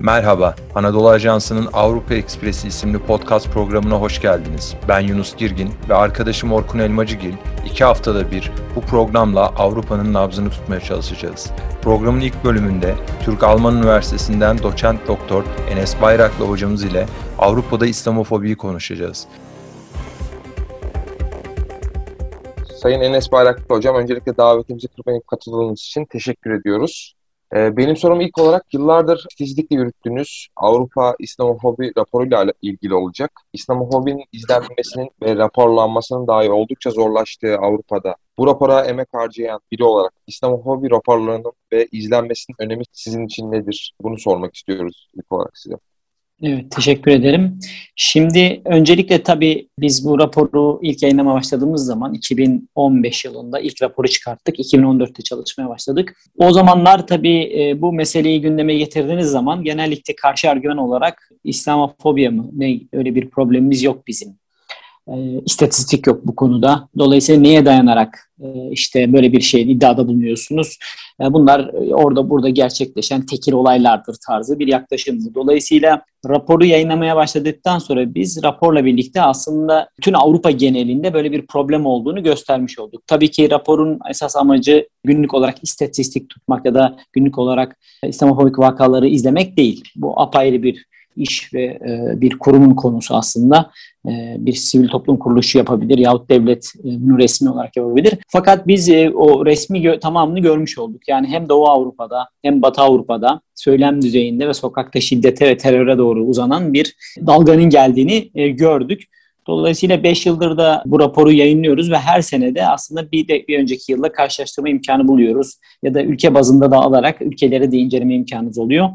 Merhaba, Anadolu Ajansı'nın Avrupa Ekspresi isimli podcast programına hoş geldiniz. Ben Yunus Girgin ve arkadaşım Orkun Elmacıgil iki haftada bir bu programla Avrupa'nın nabzını tutmaya çalışacağız. Programın ilk bölümünde Türk-Alman Üniversitesi'nden doçent doktor Enes Bayraklı hocamız ile Avrupa'da İslamofobiyi konuşacağız. Sayın Enes Bayraklı Hocam, öncelikle davetimizi kırmayıp katıldığınız için teşekkür ediyoruz. Ee, benim sorum ilk olarak yıllardır titizlikle yürüttüğünüz Avrupa İslamofobi raporuyla ilgili olacak. İslamofobinin izlenmesinin ve raporlanmasının dahi oldukça zorlaştığı Avrupa'da bu rapora emek harcayan biri olarak İslamofobi raporlarının ve izlenmesinin önemi sizin için nedir? Bunu sormak istiyoruz ilk olarak size. Evet, teşekkür ederim. Şimdi öncelikle tabii biz bu raporu ilk yayınlama başladığımız zaman 2015 yılında ilk raporu çıkarttık. 2014'te çalışmaya başladık. O zamanlar tabii e, bu meseleyi gündeme getirdiğiniz zaman genellikle karşı argüman olarak İslamofobiya mı? Ne öyle bir problemimiz yok bizim. E, istatistik yok bu konuda. Dolayısıyla neye dayanarak e, işte böyle bir şeyin iddiada bulunuyorsunuz? E, bunlar orada burada gerçekleşen tekil olaylardır tarzı bir yaklaşımdı. Dolayısıyla raporu yayınlamaya başladıktan sonra biz raporla birlikte aslında bütün Avrupa genelinde böyle bir problem olduğunu göstermiş olduk. Tabii ki raporun esas amacı günlük olarak istatistik tutmak ya da günlük olarak İslamofobik vakaları izlemek değil. Bu apayrı bir iş ve e, bir kurumun konusu aslında. E, bir sivil toplum kuruluşu yapabilir yahut devlet e, bunu resmi olarak yapabilir. Fakat biz e, o resmi gö- tamamını görmüş olduk. Yani hem Doğu Avrupa'da hem Batı Avrupa'da söylem düzeyinde ve sokakta şiddete ve teröre doğru uzanan bir dalganın geldiğini gördük. Dolayısıyla 5 yıldır da bu raporu yayınlıyoruz ve her senede aslında bir de bir önceki yılda karşılaştırma imkanı buluyoruz. Ya da ülke bazında da alarak ülkeleri de inceleme imkanımız oluyor.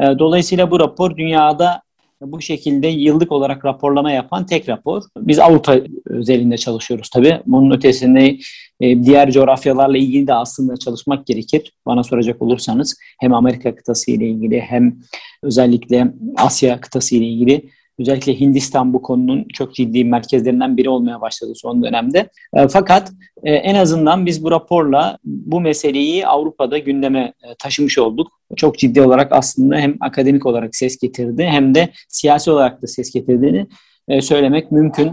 Dolayısıyla bu rapor dünyada bu şekilde yıllık olarak raporlama yapan tek rapor. Biz Avrupa özelinde çalışıyoruz tabii. Bunun ötesinde e, diğer coğrafyalarla ilgili de aslında çalışmak gerekir. Bana soracak olursanız hem Amerika kıtası ile ilgili hem özellikle Asya kıtası ile ilgili Özellikle Hindistan bu konunun çok ciddi merkezlerinden biri olmaya başladı son dönemde. E, fakat e, en azından biz bu raporla bu meseleyi Avrupa'da gündeme e, taşımış olduk. Çok ciddi olarak aslında hem akademik olarak ses getirdi hem de siyasi olarak da ses getirdiğini söylemek mümkün.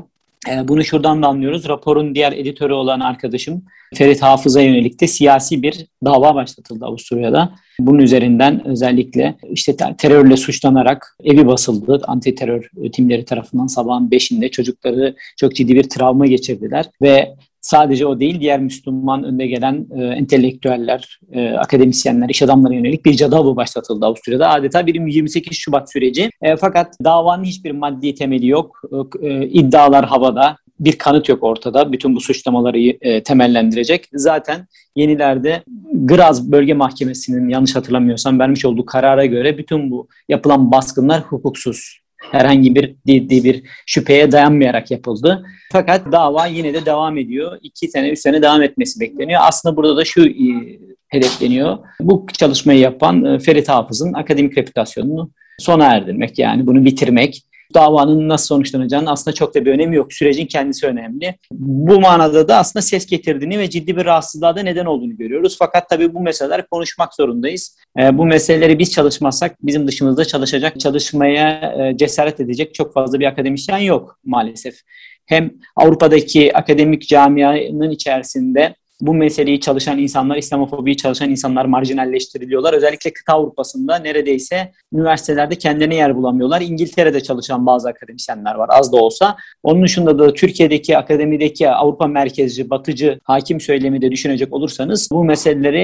Bunu şuradan da anlıyoruz. Raporun diğer editörü olan arkadaşım Ferit Hafız'a yönelik de siyasi bir dava başlatıldı Avusturya'da. Bunun üzerinden özellikle işte terörle suçlanarak evi basıldı. Anti terör timleri tarafından sabahın beşinde çocukları çok ciddi bir travma geçirdiler ve sadece o değil diğer Müslüman önde gelen e, entelektüeller, e, akademisyenler, iş adamları yönelik bir cadavı başlatıldı Avusturya'da. Adeta bir 28 Şubat süreci. E, fakat davanın hiçbir maddi temeli yok. E, iddialar havada bir kanıt yok ortada. Bütün bu suçlamaları e, temellendirecek. Zaten yenilerde Graz Bölge Mahkemesi'nin yanlış hatırlamıyorsam vermiş olduğu karara göre bütün bu yapılan baskınlar hukuksuz. Herhangi bir ciddi bir şüpheye dayanmayarak yapıldı. Fakat dava yine de devam ediyor. İki sene, üç sene devam etmesi bekleniyor. Aslında burada da şu e, hedefleniyor. Bu çalışmayı yapan e, Ferit Hafız'ın akademik reputasyonunu sona erdirmek yani bunu bitirmek davanın nasıl sonuçlanacağının aslında çok da bir önemi yok. Sürecin kendisi önemli. Bu manada da aslında ses getirdiğini ve ciddi bir rahatsızlığa da neden olduğunu görüyoruz. Fakat tabii bu meseleler konuşmak zorundayız. E, bu meseleleri biz çalışmazsak bizim dışımızda çalışacak, çalışmaya e, cesaret edecek çok fazla bir akademisyen yok maalesef. Hem Avrupa'daki akademik camianın içerisinde bu meseleyi çalışan insanlar, İslamofobiyi çalışan insanlar marjinalleştiriliyorlar. Özellikle kıta Avrupa'sında neredeyse üniversitelerde kendine yer bulamıyorlar. İngiltere'de çalışan bazı akademisyenler var az da olsa. Onun dışında da Türkiye'deki akademideki Avrupa merkezci, batıcı hakim söylemi de düşünecek olursanız bu meseleleri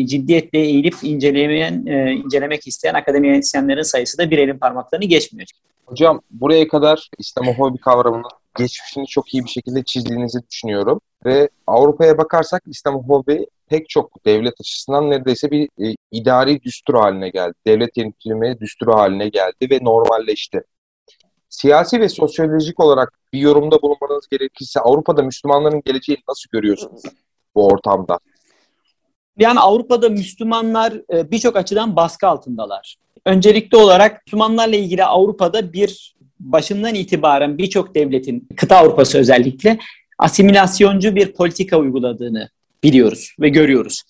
e, ciddiyetle eğilip incelemeyen, e, incelemek isteyen akademisyenlerin sayısı da bir elin parmaklarını geçmiyor. Hocam buraya kadar İslamofobi kavramını geçmişini çok iyi bir şekilde çizdiğinizi düşünüyorum. Ve Avrupa'ya bakarsak İslamofobi pek çok devlet açısından neredeyse bir e, idari düstur haline geldi. Devlet yönetimi düsturu haline geldi ve normalleşti. Siyasi ve sosyolojik olarak bir yorumda bulunmanız gerekirse Avrupa'da Müslümanların geleceğini nasıl görüyorsunuz bu ortamda? Yani Avrupa'da Müslümanlar e, birçok açıdan baskı altındalar. Öncelikli olarak Müslümanlarla ilgili Avrupa'da bir başından itibaren birçok devletin, kıta Avrupası özellikle asimilasyoncu bir politika uyguladığını biliyoruz ve görüyoruz.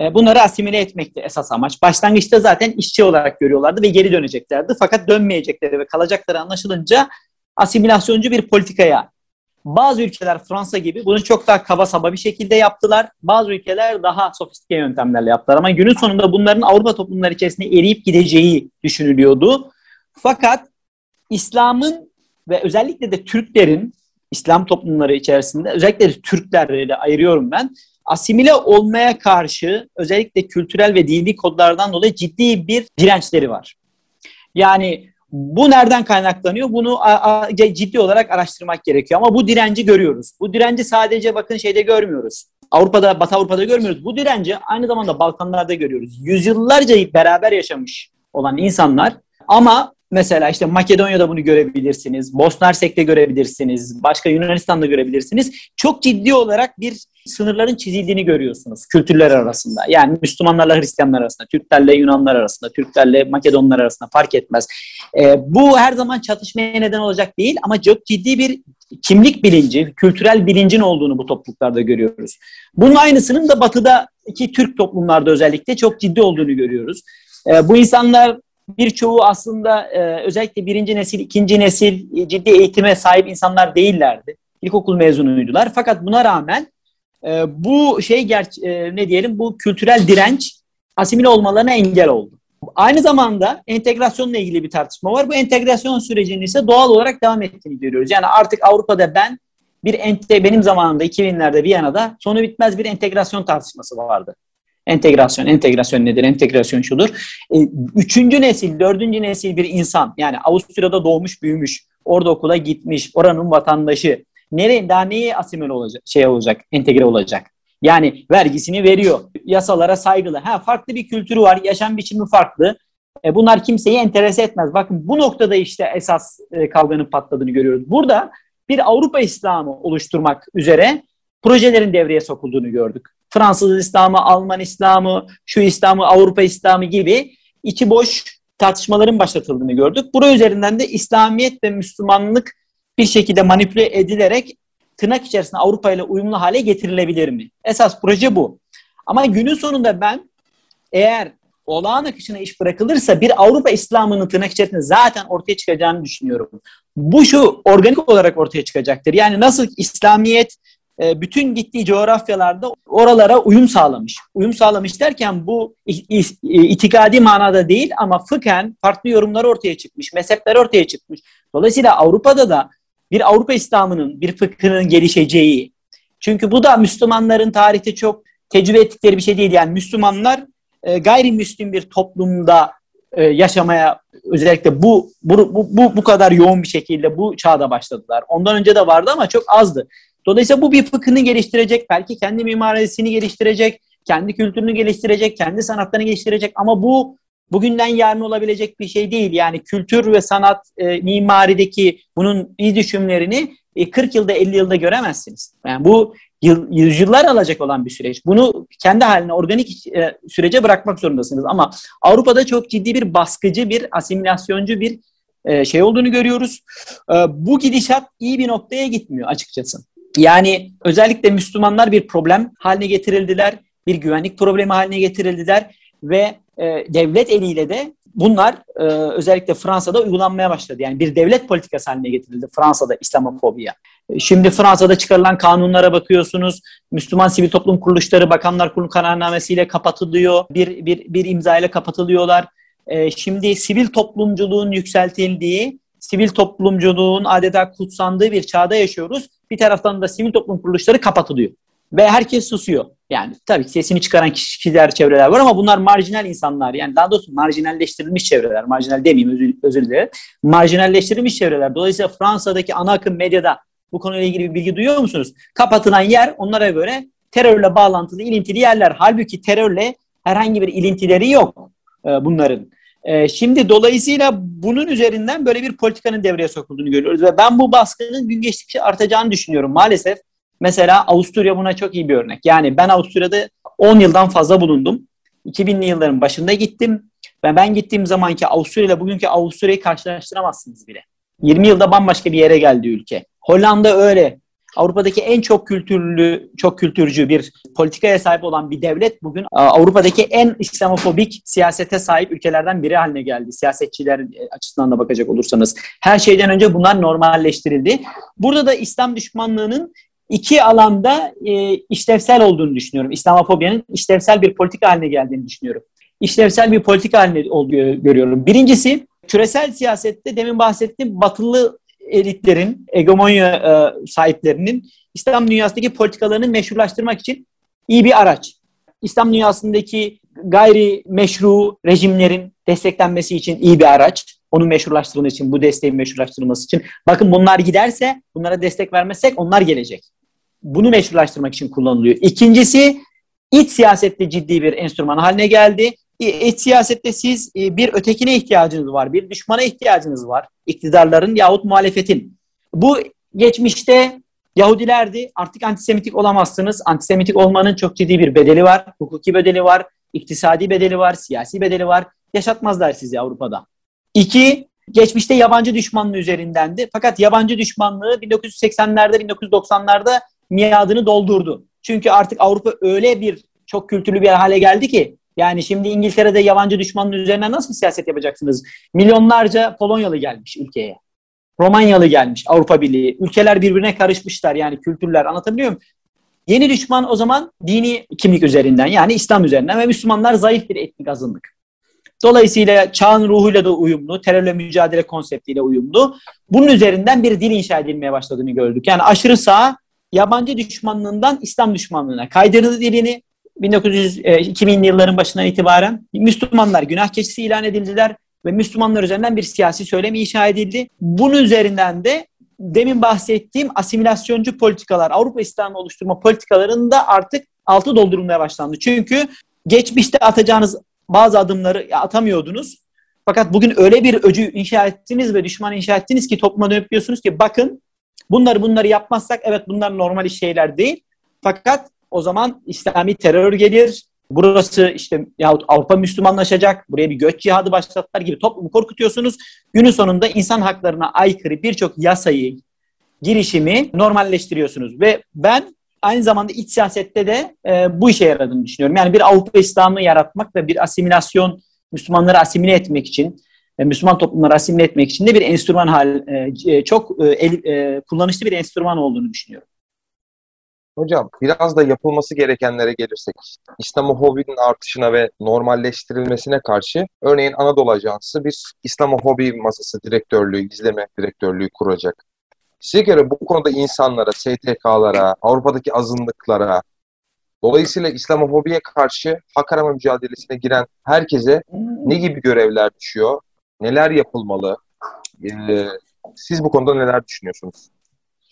E, bunları asimile etmekti esas amaç. Başlangıçta zaten işçi olarak görüyorlardı ve geri döneceklerdi. Fakat dönmeyecekleri ve kalacakları anlaşılınca asimilasyoncu bir politikaya bazı ülkeler Fransa gibi bunu çok daha kaba saba bir şekilde yaptılar. Bazı ülkeler daha sofistike yöntemlerle yaptılar. Ama günün sonunda bunların Avrupa toplumları içerisinde eriyip gideceği düşünülüyordu. Fakat İslam'ın ve özellikle de Türklerin İslam toplumları içerisinde özellikle de Türklerle ayırıyorum ben. Asimile olmaya karşı özellikle kültürel ve dini kodlardan dolayı ciddi bir dirençleri var. Yani bu nereden kaynaklanıyor? Bunu ciddi olarak araştırmak gerekiyor. Ama bu direnci görüyoruz. Bu direnci sadece bakın şeyde görmüyoruz. Avrupa'da, Batı Avrupa'da görmüyoruz. Bu direnci aynı zamanda Balkanlarda görüyoruz. Yüzyıllarca beraber yaşamış olan insanlar ama mesela işte Makedonya'da bunu görebilirsiniz. Bosna Hersek'te görebilirsiniz. Başka Yunanistan'da görebilirsiniz. Çok ciddi olarak bir sınırların çizildiğini görüyorsunuz kültürler arasında. Yani Müslümanlarla Hristiyanlar arasında, Türklerle Yunanlar arasında, Türklerle Makedonlar arasında fark etmez. E, bu her zaman çatışmaya neden olacak değil ama çok ciddi bir kimlik bilinci, kültürel bilincin olduğunu bu topluluklarda görüyoruz. Bunun aynısının da batıdaki Türk toplumlarda özellikle çok ciddi olduğunu görüyoruz. E, bu insanlar birçoğu aslında e, özellikle birinci nesil, ikinci nesil e, ciddi eğitime sahip insanlar değillerdi. İlkokul mezunuydular. Fakat buna rağmen e, bu şey ger- e, ne diyelim bu kültürel direnç asimile olmalarına engel oldu. Aynı zamanda entegrasyonla ilgili bir tartışma var. Bu entegrasyon sürecinin ise doğal olarak devam ettiğini görüyoruz. Yani artık Avrupa'da ben bir ente, benim zamanımda 2000'lerde Viyana'da sonu bitmez bir entegrasyon tartışması vardı. Entegrasyon, entegrasyon nedir? Entegrasyon şudur. E, üçüncü nesil, dördüncü nesil bir insan yani Avusturya'da doğmuş, büyümüş, orada okula gitmiş, oranın vatandaşı. Nereye, daha neye asimile olacak, şey olacak, entegre olacak? Yani vergisini veriyor, yasalara saygılı. Ha farklı bir kültürü var, yaşam biçimi farklı. E, bunlar kimseyi enterese etmez. Bakın bu noktada işte esas e, kavganın patladığını görüyoruz. Burada bir Avrupa İslamı oluşturmak üzere projelerin devreye sokulduğunu gördük. Fransız İslamı, Alman İslamı, şu İslamı, Avrupa İslamı gibi içi boş tartışmaların başlatıldığını gördük. Bura üzerinden de İslamiyet ve Müslümanlık bir şekilde manipüle edilerek tırnak içerisinde Avrupa ile uyumlu hale getirilebilir mi? Esas proje bu. Ama günün sonunda ben eğer olağan akışına iş bırakılırsa bir Avrupa İslam'ının tırnak içerisinde zaten ortaya çıkacağını düşünüyorum. Bu şu organik olarak ortaya çıkacaktır. Yani nasıl İslamiyet bütün gittiği coğrafyalarda oralara uyum sağlamış. Uyum sağlamış derken bu itikadi manada değil ama fıkhen farklı yorumlar ortaya çıkmış, mezhepler ortaya çıkmış. Dolayısıyla Avrupa'da da bir Avrupa İslam'ının, bir fıkhının gelişeceği. Çünkü bu da Müslümanların tarihte çok tecrübe ettikleri bir şey değil. Yani Müslümanlar e, gayrimüslim bir toplumda e, yaşamaya özellikle bu, bu bu bu kadar yoğun bir şekilde bu çağda başladılar. Ondan önce de vardı ama çok azdı. Dolayısıyla bu bir fıkhını geliştirecek, belki kendi mimarisini geliştirecek, kendi kültürünü geliştirecek, kendi sanatlarını geliştirecek ama bu bugünden yarın olabilecek bir şey değil. Yani kültür ve sanat e, mimarideki bunun iz düşümlerini e, 40 yılda 50 yılda göremezsiniz. Yani bu yıl, yüzyıllar alacak olan bir süreç. Bunu kendi haline organik e, sürece bırakmak zorundasınız. Ama Avrupa'da çok ciddi bir baskıcı, bir asimilasyoncu bir e, şey olduğunu görüyoruz. E, bu gidişat iyi bir noktaya gitmiyor açıkçası. Yani özellikle Müslümanlar bir problem haline getirildiler, bir güvenlik problemi haline getirildiler ve e, devlet eliyle de bunlar e, özellikle Fransa'da uygulanmaya başladı. Yani bir devlet politikası haline getirildi Fransa'da İslamofobiya. E, şimdi Fransa'da çıkarılan kanunlara bakıyorsunuz. Müslüman sivil toplum kuruluşları Bakanlar Kurulu kararnamesiyle kapatılıyor. Bir, bir, bir imza ile kapatılıyorlar. E, şimdi sivil toplumculuğun yükseltildiği, sivil toplumculuğun adeta kutsandığı bir çağda yaşıyoruz. Bir taraftan da sivil toplum kuruluşları kapatılıyor. Ve herkes susuyor. Yani tabii sesini çıkaran kişiler, çevreler var ama bunlar marjinal insanlar. Yani daha doğrusu marjinalleştirilmiş çevreler. Marjinal demeyeyim özür, özür dilerim. Marjinalleştirilmiş çevreler. Dolayısıyla Fransa'daki ana akım medyada bu konuyla ilgili bir bilgi duyuyor musunuz? Kapatılan yer onlara göre terörle bağlantılı, ilintili yerler. Halbuki terörle herhangi bir ilintileri yok e, bunların. E, şimdi dolayısıyla bunun üzerinden böyle bir politikanın devreye sokulduğunu görüyoruz. Ve ben bu baskının gün geçtikçe artacağını düşünüyorum maalesef. Mesela Avusturya buna çok iyi bir örnek. Yani ben Avusturya'da 10 yıldan fazla bulundum. 2000'li yılların başında gittim. Ve ben gittiğim zamanki Avusturya ile bugünkü Avusturya'yı karşılaştıramazsınız bile. 20 yılda bambaşka bir yere geldi ülke. Hollanda öyle. Avrupa'daki en çok kültürlü, çok kültürcü bir politikaya sahip olan bir devlet bugün Avrupa'daki en İslamofobik siyasete sahip ülkelerden biri haline geldi. Siyasetçiler e, açısından da bakacak olursanız. Her şeyden önce bunlar normalleştirildi. Burada da İslam düşmanlığının iki alanda e, işlevsel olduğunu düşünüyorum. İslamofobyanın işlevsel bir politika haline geldiğini düşünüyorum. İşlevsel bir politika haline olduğu görüyorum. Birincisi küresel siyasette demin bahsettiğim batılı elitlerin, egemonya e, sahiplerinin İslam dünyasındaki politikalarını meşrulaştırmak için iyi bir araç. İslam dünyasındaki gayri meşru rejimlerin desteklenmesi için iyi bir araç. Onun meşrulaştırılması için, bu desteğin meşrulaştırılması için. Bakın bunlar giderse, bunlara destek vermezsek onlar gelecek. Bunu meşrulaştırmak için kullanılıyor. İkincisi, iç siyasette ciddi bir enstrüman haline geldi. İç siyasette siz e, bir ötekine ihtiyacınız var, bir düşmana ihtiyacınız var. İktidarların yahut muhalefetin. Bu geçmişte Yahudilerdi. Artık antisemitik olamazsınız. Antisemitik olmanın çok ciddi bir bedeli var. Hukuki bedeli var, iktisadi bedeli var, siyasi bedeli var. Yaşatmazlar sizi Avrupa'da. İki, geçmişte yabancı düşmanlığı üzerindendi. Fakat yabancı düşmanlığı 1980'lerde, 1990'larda miadını doldurdu. Çünkü artık Avrupa öyle bir çok kültürlü bir hale geldi ki yani şimdi İngiltere'de yabancı düşmanın üzerine nasıl siyaset yapacaksınız? Milyonlarca Polonyalı gelmiş ülkeye. Romanyalı gelmiş Avrupa Birliği. Ülkeler birbirine karışmışlar yani kültürler anlatabiliyor muyum? Yeni düşman o zaman dini kimlik üzerinden yani İslam üzerinden ve Müslümanlar zayıf bir etnik azınlık. Dolayısıyla çağın ruhuyla da uyumlu, terörle mücadele konseptiyle uyumlu. Bunun üzerinden bir dil inşa edilmeye başladığını gördük. Yani aşırı sağ yabancı düşmanlığından İslam düşmanlığına kaydırdı dilini. 1900 2000 yılların başından itibaren Müslümanlar günah keçisi ilan edildiler ve Müslümanlar üzerinden bir siyasi söylem inşa edildi. Bunun üzerinden de demin bahsettiğim asimilasyoncu politikalar, Avrupa İslam'ı oluşturma politikalarında artık altı doldurulmaya başlandı. Çünkü geçmişte atacağınız bazı adımları atamıyordunuz. Fakat bugün öyle bir öcü inşa ettiniz ve düşman inşa ettiniz ki topluma dönüp diyorsunuz ki bakın bunları bunları yapmazsak evet bunlar normal şeyler değil. Fakat o zaman İslami terör gelir. Burası işte yahut Avrupa Müslümanlaşacak. Buraya bir göç cihadı başlattılar gibi toplumu korkutuyorsunuz. Günün sonunda insan haklarına aykırı birçok yasayı, girişimi normalleştiriyorsunuz. Ve ben aynı zamanda iç siyasette de e, bu işe yaradığını düşünüyorum. Yani bir Avrupa İslam'ı yaratmak ve bir asimilasyon, Müslümanları asimile etmek için, e, Müslüman toplumları asimile etmek için de bir enstrüman hal, e, e çok e, el, e, kullanışlı bir enstrüman olduğunu düşünüyorum. Hocam biraz da yapılması gerekenlere gelirsek, İslamofobinin artışına ve normalleştirilmesine karşı örneğin Anadolu Ajansı bir İslamofobi masası direktörlüğü, izleme direktörlüğü kuracak. Size göre bu konuda insanlara, STK'lara, Avrupa'daki azınlıklara, dolayısıyla İslamofobiye karşı hak arama mücadelesine giren herkese ne gibi görevler düşüyor? Neler yapılmalı? Ee, siz bu konuda neler düşünüyorsunuz?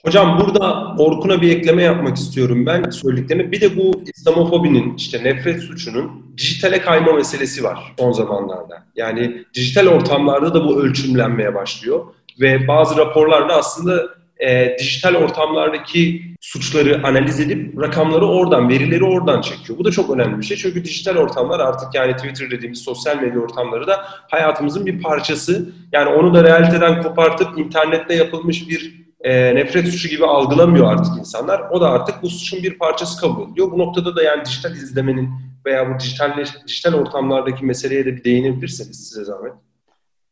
Hocam burada Orkun'a bir ekleme yapmak istiyorum ben söylediklerine. Bir de bu İslamofobinin, işte nefret suçunun dijitale kayma meselesi var son zamanlarda. Yani dijital ortamlarda da bu ölçümlenmeye başlıyor. Ve bazı raporlarda aslında e, dijital ortamlardaki suçları analiz edip rakamları oradan, verileri oradan çekiyor. Bu da çok önemli bir şey. Çünkü dijital ortamlar artık yani Twitter dediğimiz sosyal medya ortamları da hayatımızın bir parçası. Yani onu da realiteden kopartıp internette yapılmış bir e, nefret suçu gibi algılamıyor artık insanlar. O da artık bu suçun bir parçası kabul ediliyor. Bu noktada da yani dijital izlemenin veya bu dijital, dijital ortamlardaki meseleye de bir değinebilirseniz size zahmet.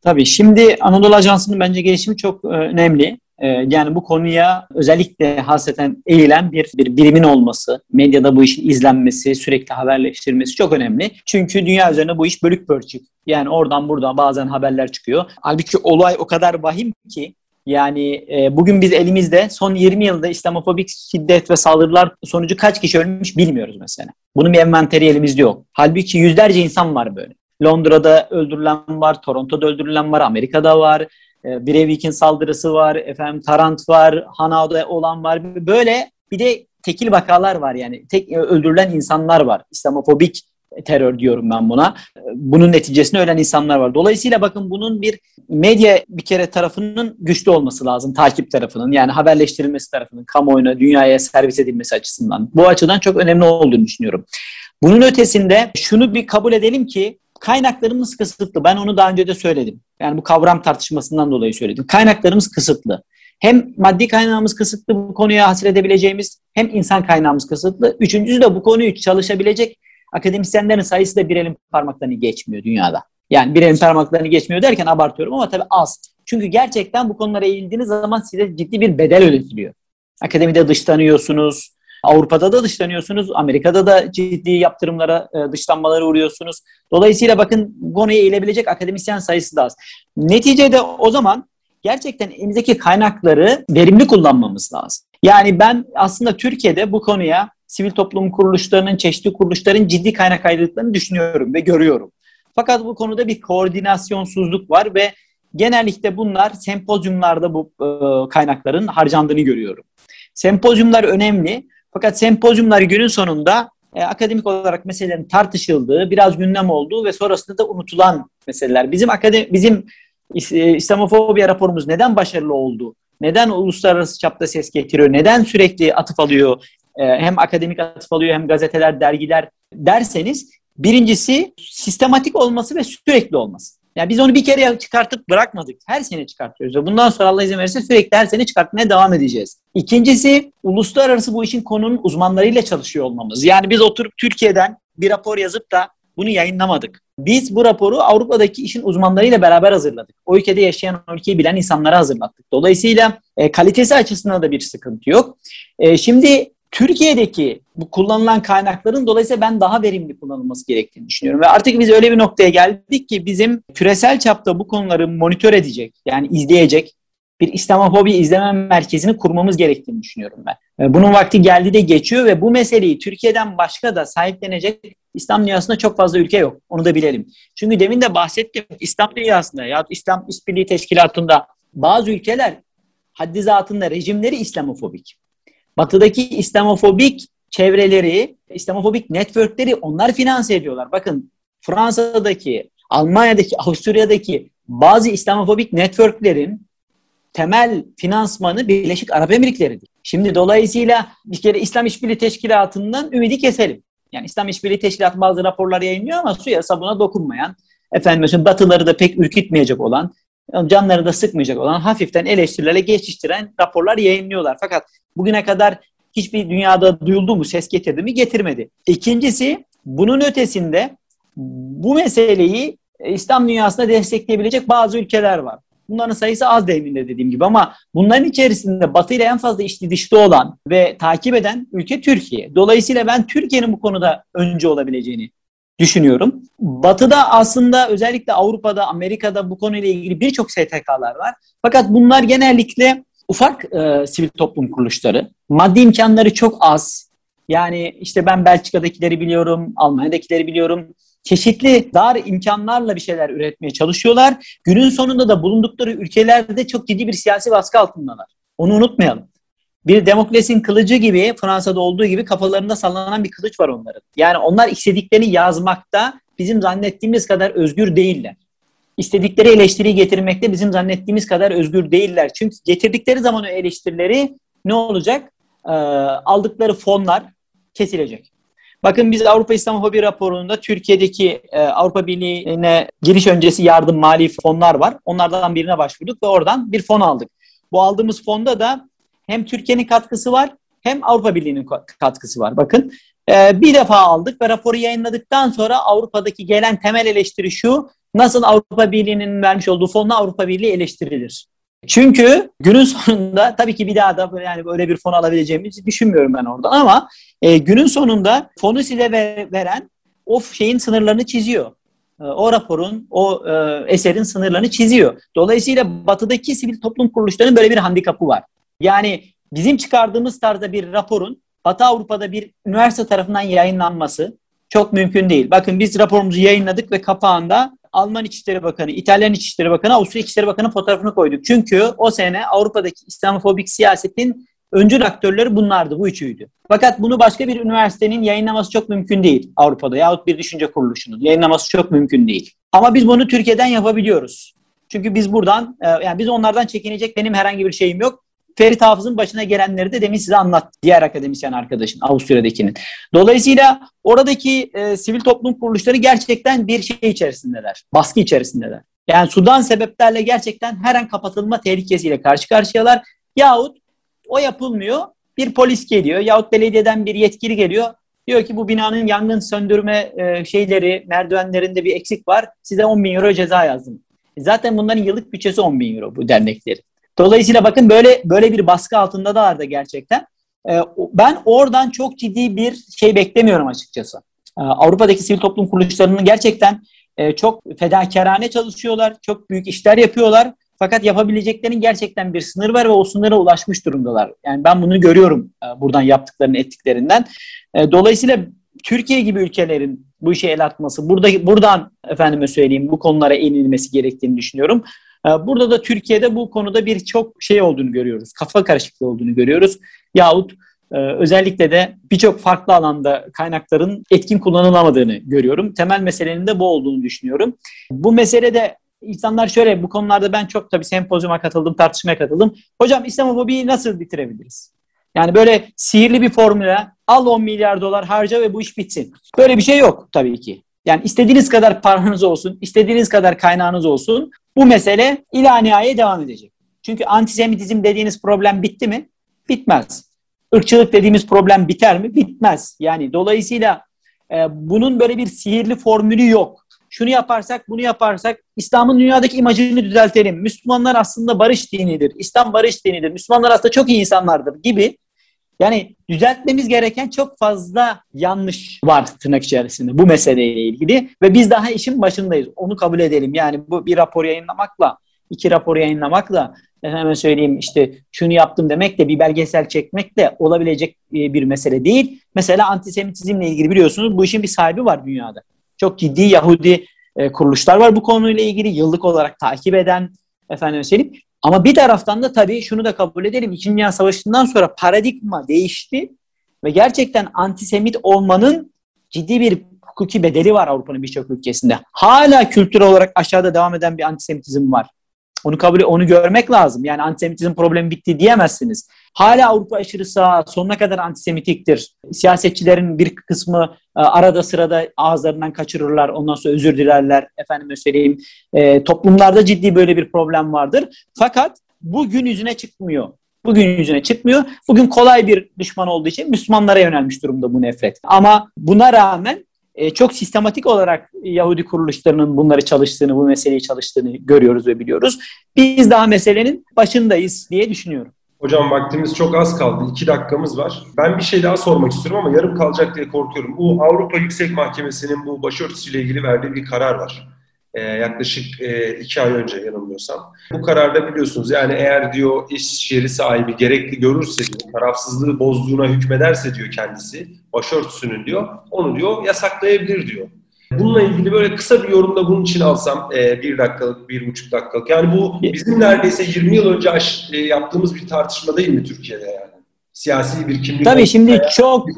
Tabii şimdi Anadolu Ajansı'nın bence gelişimi çok e, önemli. E, yani bu konuya özellikle hasreten eğilen bir, bir birimin olması, medyada bu işin izlenmesi, sürekli haberleştirilmesi çok önemli. Çünkü dünya üzerine bu iş bölük pörçük. Yani oradan buradan bazen haberler çıkıyor. Halbuki olay o kadar vahim ki yani e, bugün biz elimizde son 20 yılda İslamofobik şiddet ve saldırılar sonucu kaç kişi ölmüş bilmiyoruz mesela. Bunun bir envanteri elimizde yok. Halbuki yüzlerce insan var böyle. Londra'da öldürülen var, Toronto'da öldürülen var, Amerika'da var. E, Breivik'in saldırısı var, efendim Tarant var, Hanao'da olan var. Böyle bir de tekil vakalar var yani. Tek öldürülen insanlar var. İslamofobik terör diyorum ben buna. Bunun neticesinde ölen insanlar var. Dolayısıyla bakın bunun bir medya bir kere tarafının güçlü olması lazım. Takip tarafının yani haberleştirilmesi tarafının kamuoyuna, dünyaya servis edilmesi açısından. Bu açıdan çok önemli olduğunu düşünüyorum. Bunun ötesinde şunu bir kabul edelim ki kaynaklarımız kısıtlı. Ben onu daha önce de söyledim. Yani bu kavram tartışmasından dolayı söyledim. Kaynaklarımız kısıtlı. Hem maddi kaynağımız kısıtlı bu konuya hasredebileceğimiz hem insan kaynağımız kısıtlı. Üçüncüsü de bu konuyu çalışabilecek akademisyenlerin sayısı da bir elin parmaklarını geçmiyor dünyada. Yani bir elin parmaklarını geçmiyor derken abartıyorum ama tabii az. Çünkü gerçekten bu konulara eğildiğiniz zaman size ciddi bir bedel ödetiliyor. Akademide dışlanıyorsunuz, Avrupa'da da dışlanıyorsunuz, Amerika'da da ciddi yaptırımlara, e, dışlanmalara uğruyorsunuz. Dolayısıyla bakın konuya eğilebilecek akademisyen sayısı da az. Neticede o zaman gerçekten elimizdeki kaynakları verimli kullanmamız lazım. Yani ben aslında Türkiye'de bu konuya sivil toplum kuruluşlarının, çeşitli kuruluşların ciddi kaynak ayrılıklarını düşünüyorum ve görüyorum. Fakat bu konuda bir koordinasyonsuzluk var ve genellikle bunlar sempozyumlarda bu e, kaynakların harcandığını görüyorum. Sempozyumlar önemli fakat sempozyumlar günün sonunda e, akademik olarak meselelerin tartışıldığı, biraz gündem olduğu ve sonrasında da unutulan meseleler. Bizim akademi, bizim e, İslamofobya raporumuz neden başarılı oldu? Neden uluslararası çapta ses getiriyor? Neden sürekli atıf alıyor? E, hem akademik atıf alıyor hem gazeteler, dergiler derseniz birincisi sistematik olması ve sürekli olması. Yani biz onu bir kere çıkartıp bırakmadık. Her sene çıkartıyoruz. Ve bundan sonra Allah izin verirse sürekli her sene çıkartmaya devam edeceğiz. İkincisi uluslararası bu işin konunun uzmanlarıyla çalışıyor olmamız. Yani biz oturup Türkiye'den bir rapor yazıp da bunu yayınlamadık. Biz bu raporu Avrupa'daki işin uzmanlarıyla beraber hazırladık. O ülkede yaşayan, o ülkeyi bilen insanlara hazırlattık. Dolayısıyla e, kalitesi açısından da bir sıkıntı yok. E, şimdi Türkiye'deki bu kullanılan kaynakların dolayısıyla ben daha verimli kullanılması gerektiğini düşünüyorum. Ve artık biz öyle bir noktaya geldik ki bizim küresel çapta bu konuları monitör edecek, yani izleyecek bir İslamofobi izleme merkezini kurmamız gerektiğini düşünüyorum ben. Bunun vakti geldi de geçiyor ve bu meseleyi Türkiye'den başka da sahiplenecek İslam dünyasında çok fazla ülke yok. Onu da bilelim. Çünkü demin de bahsettim İslam dünyasında ya İslam İşbirliği Teşkilatı'nda bazı ülkeler haddi zatında rejimleri İslamofobik. Batıdaki İslamofobik çevreleri, İslamofobik networkleri onlar finanse ediyorlar. Bakın Fransa'daki, Almanya'daki, Avusturya'daki bazı İslamofobik networklerin temel finansmanı Birleşik Arap Emirlikleri'dir. Şimdi dolayısıyla bir kere İslam İşbirliği Teşkilatı'ndan ümidi keselim. Yani İslam İşbirliği Teşkilatı bazı raporlar yayınlıyor ama suya sabuna dokunmayan, efendim mesela batıları da pek ürkütmeyecek olan, canları da sıkmayacak olan, hafiften eleştirilerle geçiştiren raporlar yayınlıyorlar. Fakat bugüne kadar hiçbir dünyada duyuldu mu, ses getirdi mi? Getirmedi. İkincisi, bunun ötesinde bu meseleyi İslam dünyasında destekleyebilecek bazı ülkeler var. Bunların sayısı az devriminde dediğim gibi ama bunların içerisinde Batı ile en fazla içli dışlı olan ve takip eden ülke Türkiye. Dolayısıyla ben Türkiye'nin bu konuda önce olabileceğini düşünüyorum. Batı'da aslında özellikle Avrupa'da, Amerika'da bu konuyla ilgili birçok STK'lar var. Fakat bunlar genellikle ufak e, sivil toplum kuruluşları. Maddi imkanları çok az. Yani işte ben Belçika'dakileri biliyorum, Almanya'dakileri biliyorum çeşitli dar imkanlarla bir şeyler üretmeye çalışıyorlar. Günün sonunda da bulundukları ülkelerde çok ciddi bir siyasi baskı altındalar. Onu unutmayalım. Bir demokrasinin kılıcı gibi Fransa'da olduğu gibi kafalarında sallanan bir kılıç var onların. Yani onlar istediklerini yazmakta bizim zannettiğimiz kadar özgür değiller. İstedikleri eleştiriyi getirmekte bizim zannettiğimiz kadar özgür değiller. Çünkü getirdikleri zaman o eleştirileri ne olacak? Ee, aldıkları fonlar kesilecek. Bakın biz Avrupa İslamofobi raporunda Türkiye'deki e, Avrupa Birliği'ne giriş öncesi yardım mali fonlar var. Onlardan birine başvurduk ve oradan bir fon aldık. Bu aldığımız fonda da hem Türkiye'nin katkısı var hem Avrupa Birliği'nin katkısı var. Bakın e, bir defa aldık ve raporu yayınladıktan sonra Avrupa'daki gelen temel eleştiri şu. Nasıl Avrupa Birliği'nin vermiş olduğu fonla Avrupa Birliği eleştirilir? Çünkü günün sonunda tabii ki bir daha da yani böyle bir fon alabileceğimizi düşünmüyorum ben oradan ama e, günün sonunda fonu size ver, veren o şeyin sınırlarını çiziyor. E, o raporun, o e, eserin sınırlarını çiziyor. Dolayısıyla batıdaki sivil toplum kuruluşlarının böyle bir handikapı var. Yani bizim çıkardığımız tarzda bir raporun Batı Avrupa'da bir üniversite tarafından yayınlanması çok mümkün değil. Bakın biz raporumuzu yayınladık ve kapağında Alman İçişleri Bakanı, İtalyan İçişleri Bakanı, Avusturya İçişleri Bakanı fotoğrafını koyduk. Çünkü o sene Avrupa'daki İslamofobik siyasetin öncül aktörleri bunlardı, bu üçüydü. Fakat bunu başka bir üniversitenin yayınlaması çok mümkün değil Avrupa'da yahut bir düşünce kuruluşunun yayınlaması çok mümkün değil. Ama biz bunu Türkiye'den yapabiliyoruz. Çünkü biz buradan, e, yani biz onlardan çekinecek benim herhangi bir şeyim yok. Ferit Hafız'ın başına gelenleri de demin size anlattı. Diğer akademisyen arkadaşın Avusturya'dakinin. Dolayısıyla oradaki e, sivil toplum kuruluşları gerçekten bir şey içerisindeler. Baskı içerisindeler. Yani sudan sebeplerle gerçekten her an kapatılma tehlikesiyle karşı karşıyalar Yahut o yapılmıyor. Bir polis geliyor yahut belediyeden bir yetkili geliyor. Diyor ki bu binanın yangın söndürme e, şeyleri, merdivenlerinde bir eksik var. Size 10 bin euro ceza yazdım. E, zaten bunların yıllık bütçesi 10 bin euro bu derneklerin. Dolayısıyla bakın böyle böyle bir baskı altında da vardı gerçekten. E, ben oradan çok ciddi bir şey beklemiyorum açıkçası. E, Avrupa'daki sivil toplum kuruluşlarının gerçekten e, çok fedakarane çalışıyorlar, çok büyük işler yapıyorlar. Fakat yapabileceklerinin gerçekten bir sınır var ve o sınıra ulaşmış durumdalar. Yani ben bunu görüyorum e, buradan yaptıklarını, ettiklerinden. E, dolayısıyla Türkiye gibi ülkelerin bu işe el atması, burada buradan efendime söyleyeyim bu konulara eğilmesi gerektiğini düşünüyorum. E, burada da Türkiye'de bu konuda birçok şey olduğunu görüyoruz. Kafa karışıklığı olduğunu görüyoruz. Yahut özellikle de birçok farklı alanda kaynakların etkin kullanılamadığını görüyorum. Temel meselenin de bu olduğunu düşünüyorum. Bu meselede insanlar şöyle bu konularda ben çok tabii sempozyuma katıldım, tartışmaya katıldım. Hocam İslamofobiyi nasıl bitirebiliriz? Yani böyle sihirli bir formüle al 10 milyar dolar harca ve bu iş bitsin. Böyle bir şey yok tabii ki. Yani istediğiniz kadar paranız olsun, istediğiniz kadar kaynağınız olsun bu mesele ilaniyaya devam edecek. Çünkü antisemitizm dediğiniz problem bitti mi? Bitmez. Irkçılık dediğimiz problem biter mi? Bitmez. Yani dolayısıyla e, bunun böyle bir sihirli formülü yok şunu yaparsak, bunu yaparsak İslam'ın dünyadaki imajını düzeltelim. Müslümanlar aslında barış dinidir. İslam barış dinidir. Müslümanlar aslında çok iyi insanlardır gibi. Yani düzeltmemiz gereken çok fazla yanlış var tırnak içerisinde bu meseleyle ilgili ve biz daha işin başındayız. Onu kabul edelim. Yani bu bir rapor yayınlamakla, iki rapor yayınlamakla hemen söyleyeyim işte şunu yaptım demekle bir belgesel çekmekle olabilecek e, bir mesele değil. Mesela antisemitizmle ilgili biliyorsunuz bu işin bir sahibi var dünyada. Çok ciddi Yahudi e, kuruluşlar var bu konuyla ilgili yıllık olarak takip eden efendim söyleyeyim. Ama bir taraftan da tabii şunu da kabul edelim. İkinci Dünya Savaşı'ndan sonra paradigma değişti ve gerçekten antisemit olmanın ciddi bir hukuki bedeli var Avrupa'nın birçok ülkesinde. Hala kültürel olarak aşağıda devam eden bir antisemitizm var. Onu kabul onu görmek lazım. Yani antisemitizm problemi bitti diyemezsiniz. Hala Avrupa aşırı sağ sonuna kadar antisemitiktir. Siyasetçilerin bir kısmı e, arada sırada ağızlarından kaçırırlar. Ondan sonra özür dilerler. Efendime söyleyeyim. E, toplumlarda ciddi böyle bir problem vardır. Fakat bu gün yüzüne çıkmıyor. Bugün yüzüne çıkmıyor. Bugün kolay bir düşman olduğu için Müslümanlara yönelmiş durumda bu nefret. Ama buna rağmen e, çok sistematik olarak Yahudi kuruluşlarının bunları çalıştığını, bu meseleyi çalıştığını görüyoruz ve biliyoruz. Biz daha meselenin başındayız diye düşünüyorum. Hocam vaktimiz çok az kaldı. iki dakikamız var. Ben bir şey daha sormak istiyorum ama yarım kalacak diye korkuyorum. Bu Avrupa Yüksek Mahkemesi'nin bu başörtüsüyle ilgili verdiği bir karar var. Ee, yaklaşık e, iki ay önce yanılmıyorsam. Bu kararda biliyorsunuz yani eğer diyor iş yeri sahibi gerekli görürse diyor, tarafsızlığı bozduğuna hükmederse diyor kendisi, başörtüsünün diyor, onu diyor yasaklayabilir diyor. Bununla ilgili böyle kısa bir yorumda bunun için alsam e, bir dakikalık, bir buçuk dakikalık. Yani bu bizim neredeyse 20 yıl önce aş, e, yaptığımız bir tartışma değil mi Türkiye'de yani? Siyasi bir kimlik. Tabii şimdi çok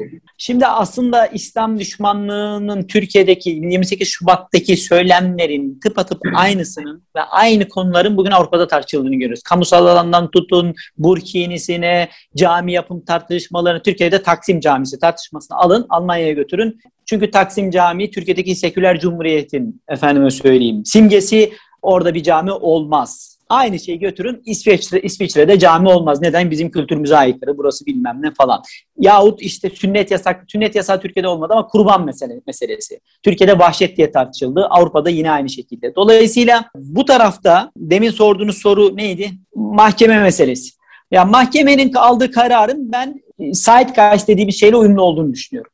Şimdi aslında İslam düşmanlığının Türkiye'deki 28 Şubat'taki söylemlerin tıpatıp aynısının ve aynı konuların bugün Avrupa'da tartışıldığını görüyoruz. Kamusal alandan tutun, Burkini'sine, cami yapım tartışmalarını Türkiye'de Taksim Camisi tartışmasını alın, Almanya'ya götürün. Çünkü Taksim Camii Türkiye'deki seküler cumhuriyetin efendime söyleyeyim simgesi orada bir cami olmaz. Aynı şeyi götürün İsveç'te, İsviçre'de cami olmaz. Neden? Bizim kültürümüze aykırı. Burası bilmem ne falan. Yahut işte sünnet yasak. Sünnet yasağı Türkiye'de olmadı ama kurban mesele, meselesi. Türkiye'de vahşet diye tartışıldı. Avrupa'da yine aynı şekilde. Dolayısıyla bu tarafta demin sorduğunuz soru neydi? Mahkeme meselesi. Ya yani mahkemenin aldığı kararın ben Zeitgeist dediğimiz şeyle uyumlu olduğunu düşünüyorum.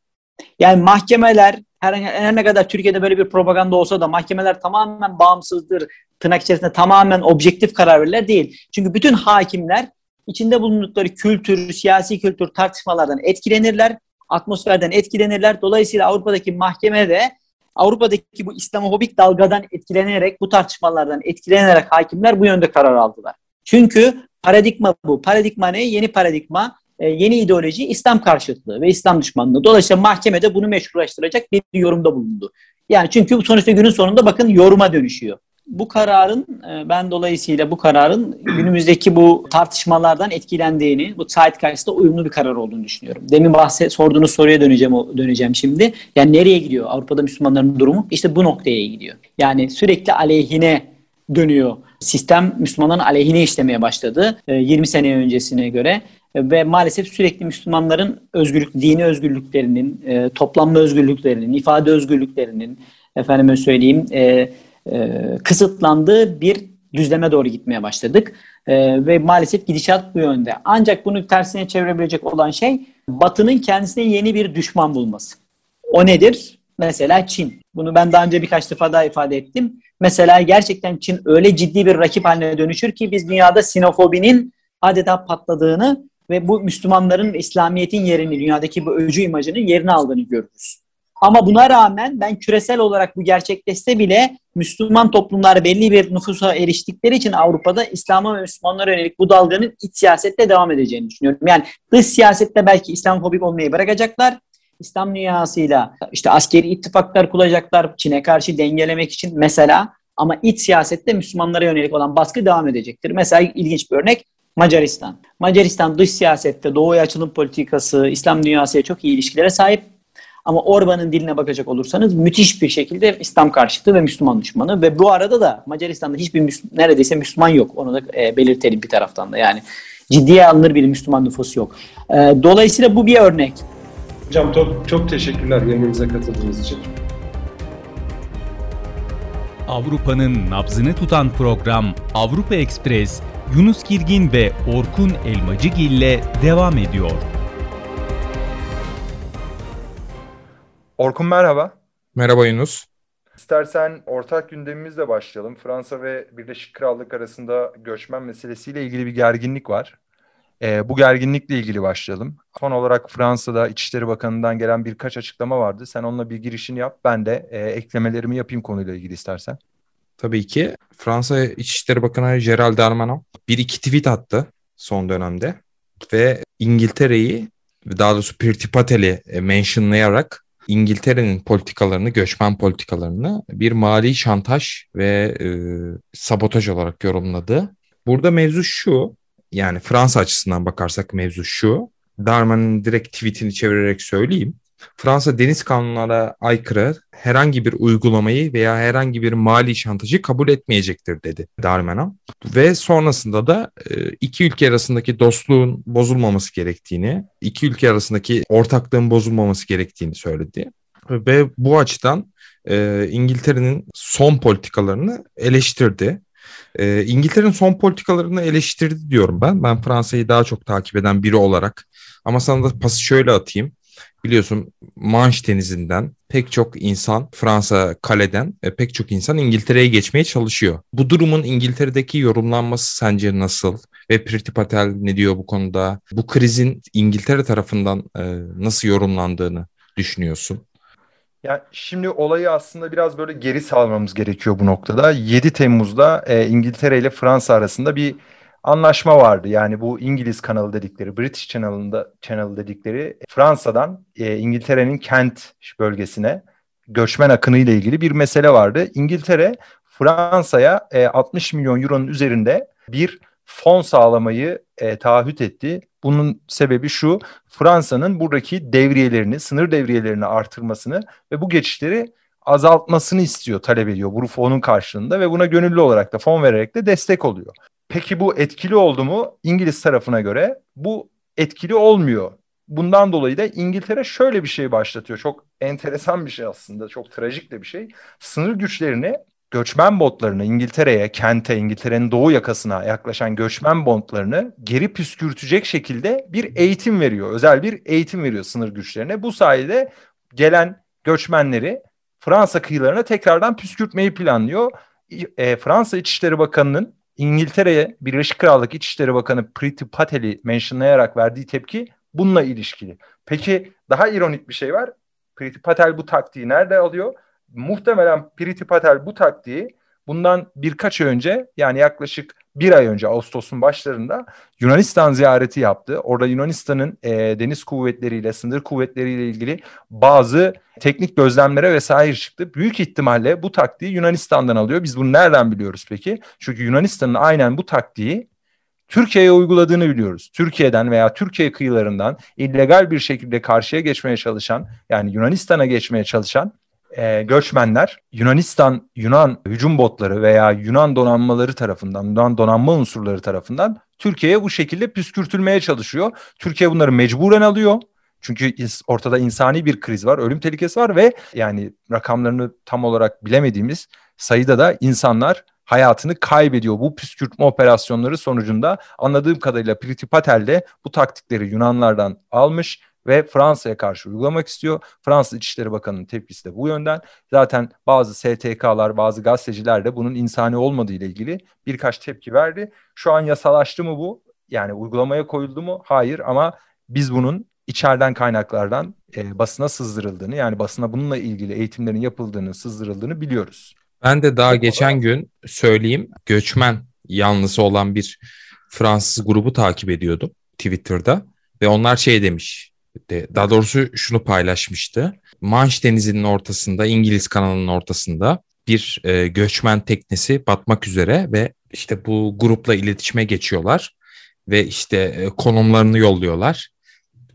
Yani mahkemeler her ne kadar Türkiye'de böyle bir propaganda olsa da mahkemeler tamamen bağımsızdır. Tırnak içerisinde tamamen objektif karar verirler değil. Çünkü bütün hakimler içinde bulundukları kültür, siyasi kültür tartışmalardan etkilenirler. Atmosferden etkilenirler. Dolayısıyla Avrupa'daki mahkeme de Avrupa'daki bu İslamofobik dalgadan etkilenerek, bu tartışmalardan etkilenerek hakimler bu yönde karar aldılar. Çünkü paradigma bu. Paradigma ne? Yeni paradigma e, yeni ideoloji İslam karşıtlığı ve İslam düşmanlığı. Dolayısıyla mahkemede bunu meşrulaştıracak bir yorumda bulundu. Yani çünkü sonuçta günün sonunda bakın yoruma dönüşüyor. Bu kararın e, ben dolayısıyla bu kararın günümüzdeki bu tartışmalardan etkilendiğini, bu Zeitgeist'e uyumlu bir karar olduğunu düşünüyorum. Demin bahset sorduğunuz soruya döneceğim döneceğim şimdi. Yani nereye gidiyor Avrupa'da Müslümanların durumu? İşte bu noktaya gidiyor. Yani sürekli aleyhine dönüyor sistem Müslümanların aleyhine işlemeye başladı 20 e, sene öncesine göre ve maalesef sürekli Müslümanların özgürlük, dini özgürlüklerinin, e, toplanma özgürlüklerinin, ifade özgürlüklerinin, efendime söyleyeyim, e, kısıtlandığı bir düzleme doğru gitmeye başladık. E, ve maalesef gidişat bu yönde. Ancak bunu tersine çevirebilecek olan şey Batı'nın kendisine yeni bir düşman bulması. O nedir? Mesela Çin. Bunu ben daha önce birkaç defa daha ifade ettim. Mesela gerçekten Çin öyle ciddi bir rakip haline dönüşür ki biz dünyada sinofobinin adeta patladığını ve bu Müslümanların İslamiyet'in yerini, dünyadaki bu öcü imajının yerini aldığını görürüz. Ama buna rağmen ben küresel olarak bu gerçekleşse bile Müslüman toplumlar belli bir nüfusa eriştikleri için Avrupa'da İslam'a ve Müslümanlara yönelik bu dalganın iç siyasette devam edeceğini düşünüyorum. Yani dış siyasette belki İslamofobik olmayı bırakacaklar. İslam dünyasıyla işte askeri ittifaklar kuracaklar Çin'e karşı dengelemek için mesela ama iç siyasette Müslümanlara yönelik olan baskı devam edecektir. Mesela ilginç bir örnek Macaristan. Macaristan dış siyasette Doğu'ya açılım politikası, İslam dünyasıya çok iyi ilişkilere sahip. Ama Orban'ın diline bakacak olursanız müthiş bir şekilde İslam karşıtı ve Müslüman düşmanı. Ve bu arada da Macaristan'da hiçbir Müsl- neredeyse Müslüman yok. Onu da e, belirtelim bir taraftan da. Yani ciddiye alınır bir Müslüman nüfus yok. E, dolayısıyla bu bir örnek. Hocam çok, çok teşekkürler yayınımıza katıldığınız için. Avrupa'nın nabzını tutan program Avrupa Ekspres Yunus Girgin ve Orkun Elmacıgil ile devam ediyor. Orkun merhaba. Merhaba Yunus. İstersen ortak gündemimizle başlayalım. Fransa ve Birleşik Krallık arasında göçmen meselesiyle ilgili bir gerginlik var. E, bu gerginlikle ilgili başlayalım. Son olarak Fransa'da İçişleri Bakanı'ndan gelen birkaç açıklama vardı. Sen onunla bir girişini yap. Ben de e, eklemelerimi yapayım konuyla ilgili istersen. Tabii ki. Fransa İçişleri Bakanı Gerald Darmanin bir iki tweet attı son dönemde ve İngiltere'yi daha doğrusu Priti Patel'i e, mentionlayarak İngiltere'nin politikalarını, göçmen politikalarını bir mali şantaj ve e, sabotaj olarak yorumladı. Burada mevzu şu, yani Fransa açısından bakarsak mevzu şu. Darman'ın direkt tweetini çevirerek söyleyeyim. Fransa deniz kanunlara aykırı herhangi bir uygulamayı veya herhangi bir mali şantajı kabul etmeyecektir dedi Darmanin. Ve sonrasında da e, iki ülke arasındaki dostluğun bozulmaması gerektiğini, iki ülke arasındaki ortaklığın bozulmaması gerektiğini söyledi. Ve bu açıdan e, İngiltere'nin son politikalarını eleştirdi. E, İngiltere'nin son politikalarını eleştirdi diyorum ben. Ben Fransa'yı daha çok takip eden biri olarak. Ama sana da pası şöyle atayım. Biliyorsun Manş denizinden pek çok insan Fransa kaleden pek çok insan İngiltere'ye geçmeye çalışıyor. Bu durumun İngiltere'deki yorumlanması sence nasıl? Ve Priti Patel ne diyor bu konuda? Bu krizin İngiltere tarafından e, nasıl yorumlandığını düşünüyorsun? Ya şimdi olayı aslında biraz böyle geri salmamız gerekiyor bu noktada. 7 Temmuz'da e, İngiltere ile Fransa arasında bir anlaşma vardı. Yani bu İngiliz kanalı dedikleri, British Channel'ında Channel dedikleri Fransa'dan e, İngiltere'nin Kent bölgesine göçmen akını ile ilgili bir mesele vardı. İngiltere Fransa'ya e, 60 milyon euronun üzerinde bir fon sağlamayı e, taahhüt etti. Bunun sebebi şu, Fransa'nın buradaki devriyelerini, sınır devriyelerini artırmasını ve bu geçişleri azaltmasını istiyor, talep ediyor bu fonun karşılığında ve buna gönüllü olarak da fon vererek de destek oluyor. Peki bu etkili oldu mu? İngiliz tarafına göre bu etkili olmuyor. Bundan dolayı da İngiltere şöyle bir şey başlatıyor. Çok enteresan bir şey aslında. Çok trajik de bir şey. Sınır güçlerini göçmen botlarını İngiltere'ye, kente, İngiltere'nin doğu yakasına yaklaşan göçmen botlarını geri püskürtecek şekilde bir eğitim veriyor. Özel bir eğitim veriyor sınır güçlerine. Bu sayede gelen göçmenleri Fransa kıyılarına tekrardan püskürtmeyi planlıyor. E, Fransa İçişleri Bakanı'nın İngiltere'ye Birleşik Krallık İçişleri Bakanı Priti Patel'i mentionlayarak verdiği tepki bununla ilişkili. Peki daha ironik bir şey var. Priti Patel bu taktiği nerede alıyor? Muhtemelen Priti Patel bu taktiği bundan birkaç önce yani yaklaşık bir ay önce Ağustos'un başlarında Yunanistan ziyareti yaptı. Orada Yunanistan'ın e, deniz kuvvetleriyle, sınır kuvvetleriyle ilgili bazı teknik gözlemlere vesaire çıktı. Büyük ihtimalle bu taktiği Yunanistan'dan alıyor. Biz bunu nereden biliyoruz peki? Çünkü Yunanistan'ın aynen bu taktiği Türkiye'ye uyguladığını biliyoruz. Türkiye'den veya Türkiye kıyılarından illegal bir şekilde karşıya geçmeye çalışan yani Yunanistan'a geçmeye çalışan e, göçmenler Yunanistan, Yunan hücum botları veya Yunan donanmaları tarafından, Yunan donanma unsurları tarafından Türkiye'ye bu şekilde püskürtülmeye çalışıyor. Türkiye bunları mecburen alıyor. Çünkü ortada insani bir kriz var, ölüm tehlikesi var ve yani rakamlarını tam olarak bilemediğimiz sayıda da insanlar hayatını kaybediyor. Bu püskürtme operasyonları sonucunda anladığım kadarıyla Priti Patel de bu taktikleri Yunanlardan almış ve Fransa'ya karşı uygulamak istiyor. Fransız İçişleri Bakanı'nın tepkisi de bu yönden. Zaten bazı STK'lar, bazı gazeteciler de bunun insani olmadığı ile ilgili birkaç tepki verdi. Şu an yasalaştı mı bu? Yani uygulamaya koyuldu mu? Hayır ama biz bunun içeriden kaynaklardan e, basına sızdırıldığını yani basına bununla ilgili eğitimlerin yapıldığını, sızdırıldığını biliyoruz. Ben de daha geçen gün söyleyeyim göçmen yanlısı olan bir Fransız grubu takip ediyordum Twitter'da ve onlar şey demiş daha doğrusu şunu paylaşmıştı. Manş Denizi'nin ortasında İngiliz kanalının ortasında bir e, göçmen teknesi batmak üzere ve işte bu grupla iletişime geçiyorlar ve işte e, konumlarını yolluyorlar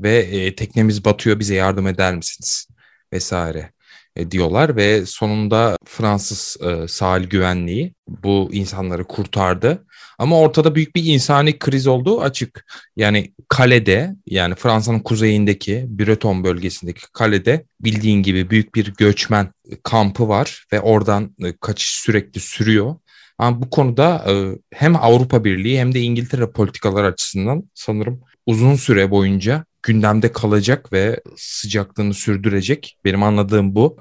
ve e, teknemiz batıyor bize yardım eder misiniz vesaire e, diyorlar ve sonunda Fransız e, sahil güvenliği bu insanları kurtardı. Ama ortada büyük bir insani kriz olduğu açık. Yani kalede yani Fransa'nın kuzeyindeki Breton bölgesindeki kalede bildiğin gibi büyük bir göçmen kampı var ve oradan e, kaçış sürekli sürüyor. Ama bu konuda e, hem Avrupa Birliği hem de İngiltere politikalar açısından sanırım uzun süre boyunca gündemde kalacak ve sıcaklığını sürdürecek. Benim anladığım bu.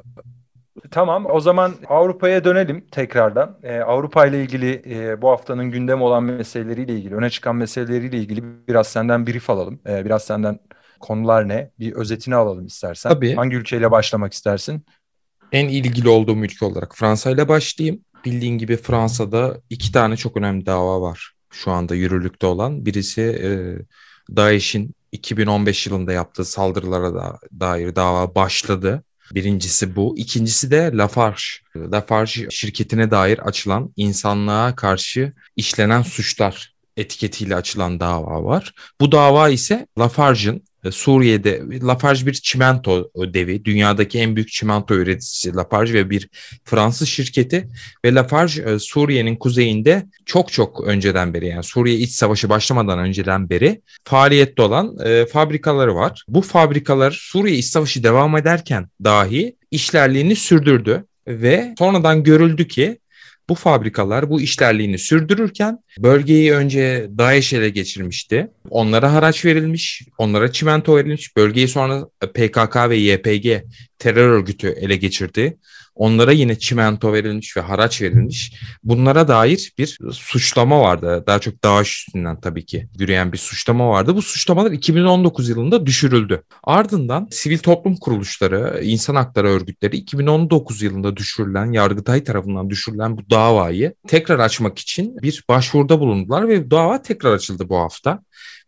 Tamam o zaman Avrupa'ya dönelim tekrardan. Ee, Avrupa ile ilgili e, bu haftanın gündem olan meseleleriyle ilgili, öne çıkan meseleleriyle ilgili biraz senden brief alalım. Ee, biraz senden konular ne? Bir özetini alalım istersen. Tabii. Hangi ülkeyle başlamak istersin? En ilgili olduğum ülke olarak Fransa ile başlayayım. Bildiğin gibi Fransa'da iki tane çok önemli dava var şu anda yürürlükte olan. Birisi e, DAEŞ'in 2015 yılında yaptığı saldırılara da, dair dava başladı. Birincisi bu. İkincisi de Lafarge. Lafarge şirketine dair açılan insanlığa karşı işlenen suçlar etiketiyle açılan dava var. Bu dava ise Lafarge'ın Suriye'de Lafarge bir çimento devi. Dünyadaki en büyük çimento üreticisi Lafarge ve bir Fransız şirketi. Ve Lafarge e, Suriye'nin kuzeyinde çok çok önceden beri yani Suriye iç savaşı başlamadan önceden beri faaliyette olan e, fabrikaları var. Bu fabrikalar Suriye iç savaşı devam ederken dahi işlerliğini sürdürdü. Ve sonradan görüldü ki bu fabrikalar bu işlerliğini sürdürürken bölgeyi önce DAEŞ ele geçirmişti. Onlara haraç verilmiş, onlara çimento verilmiş. Bölgeyi sonra PKK ve YPG terör örgütü ele geçirdi. Onlara yine çimento verilmiş ve haraç verilmiş. Bunlara dair bir suçlama vardı. Daha çok DAEŞ üstünden tabii ki yürüyen bir suçlama vardı. Bu suçlamalar 2019 yılında düşürüldü. Ardından sivil toplum kuruluşları, insan hakları örgütleri 2019 yılında düşürülen, Yargıtay tarafından düşürülen bu davayı tekrar açmak için bir başvuruda bulundular ve dava tekrar açıldı bu hafta.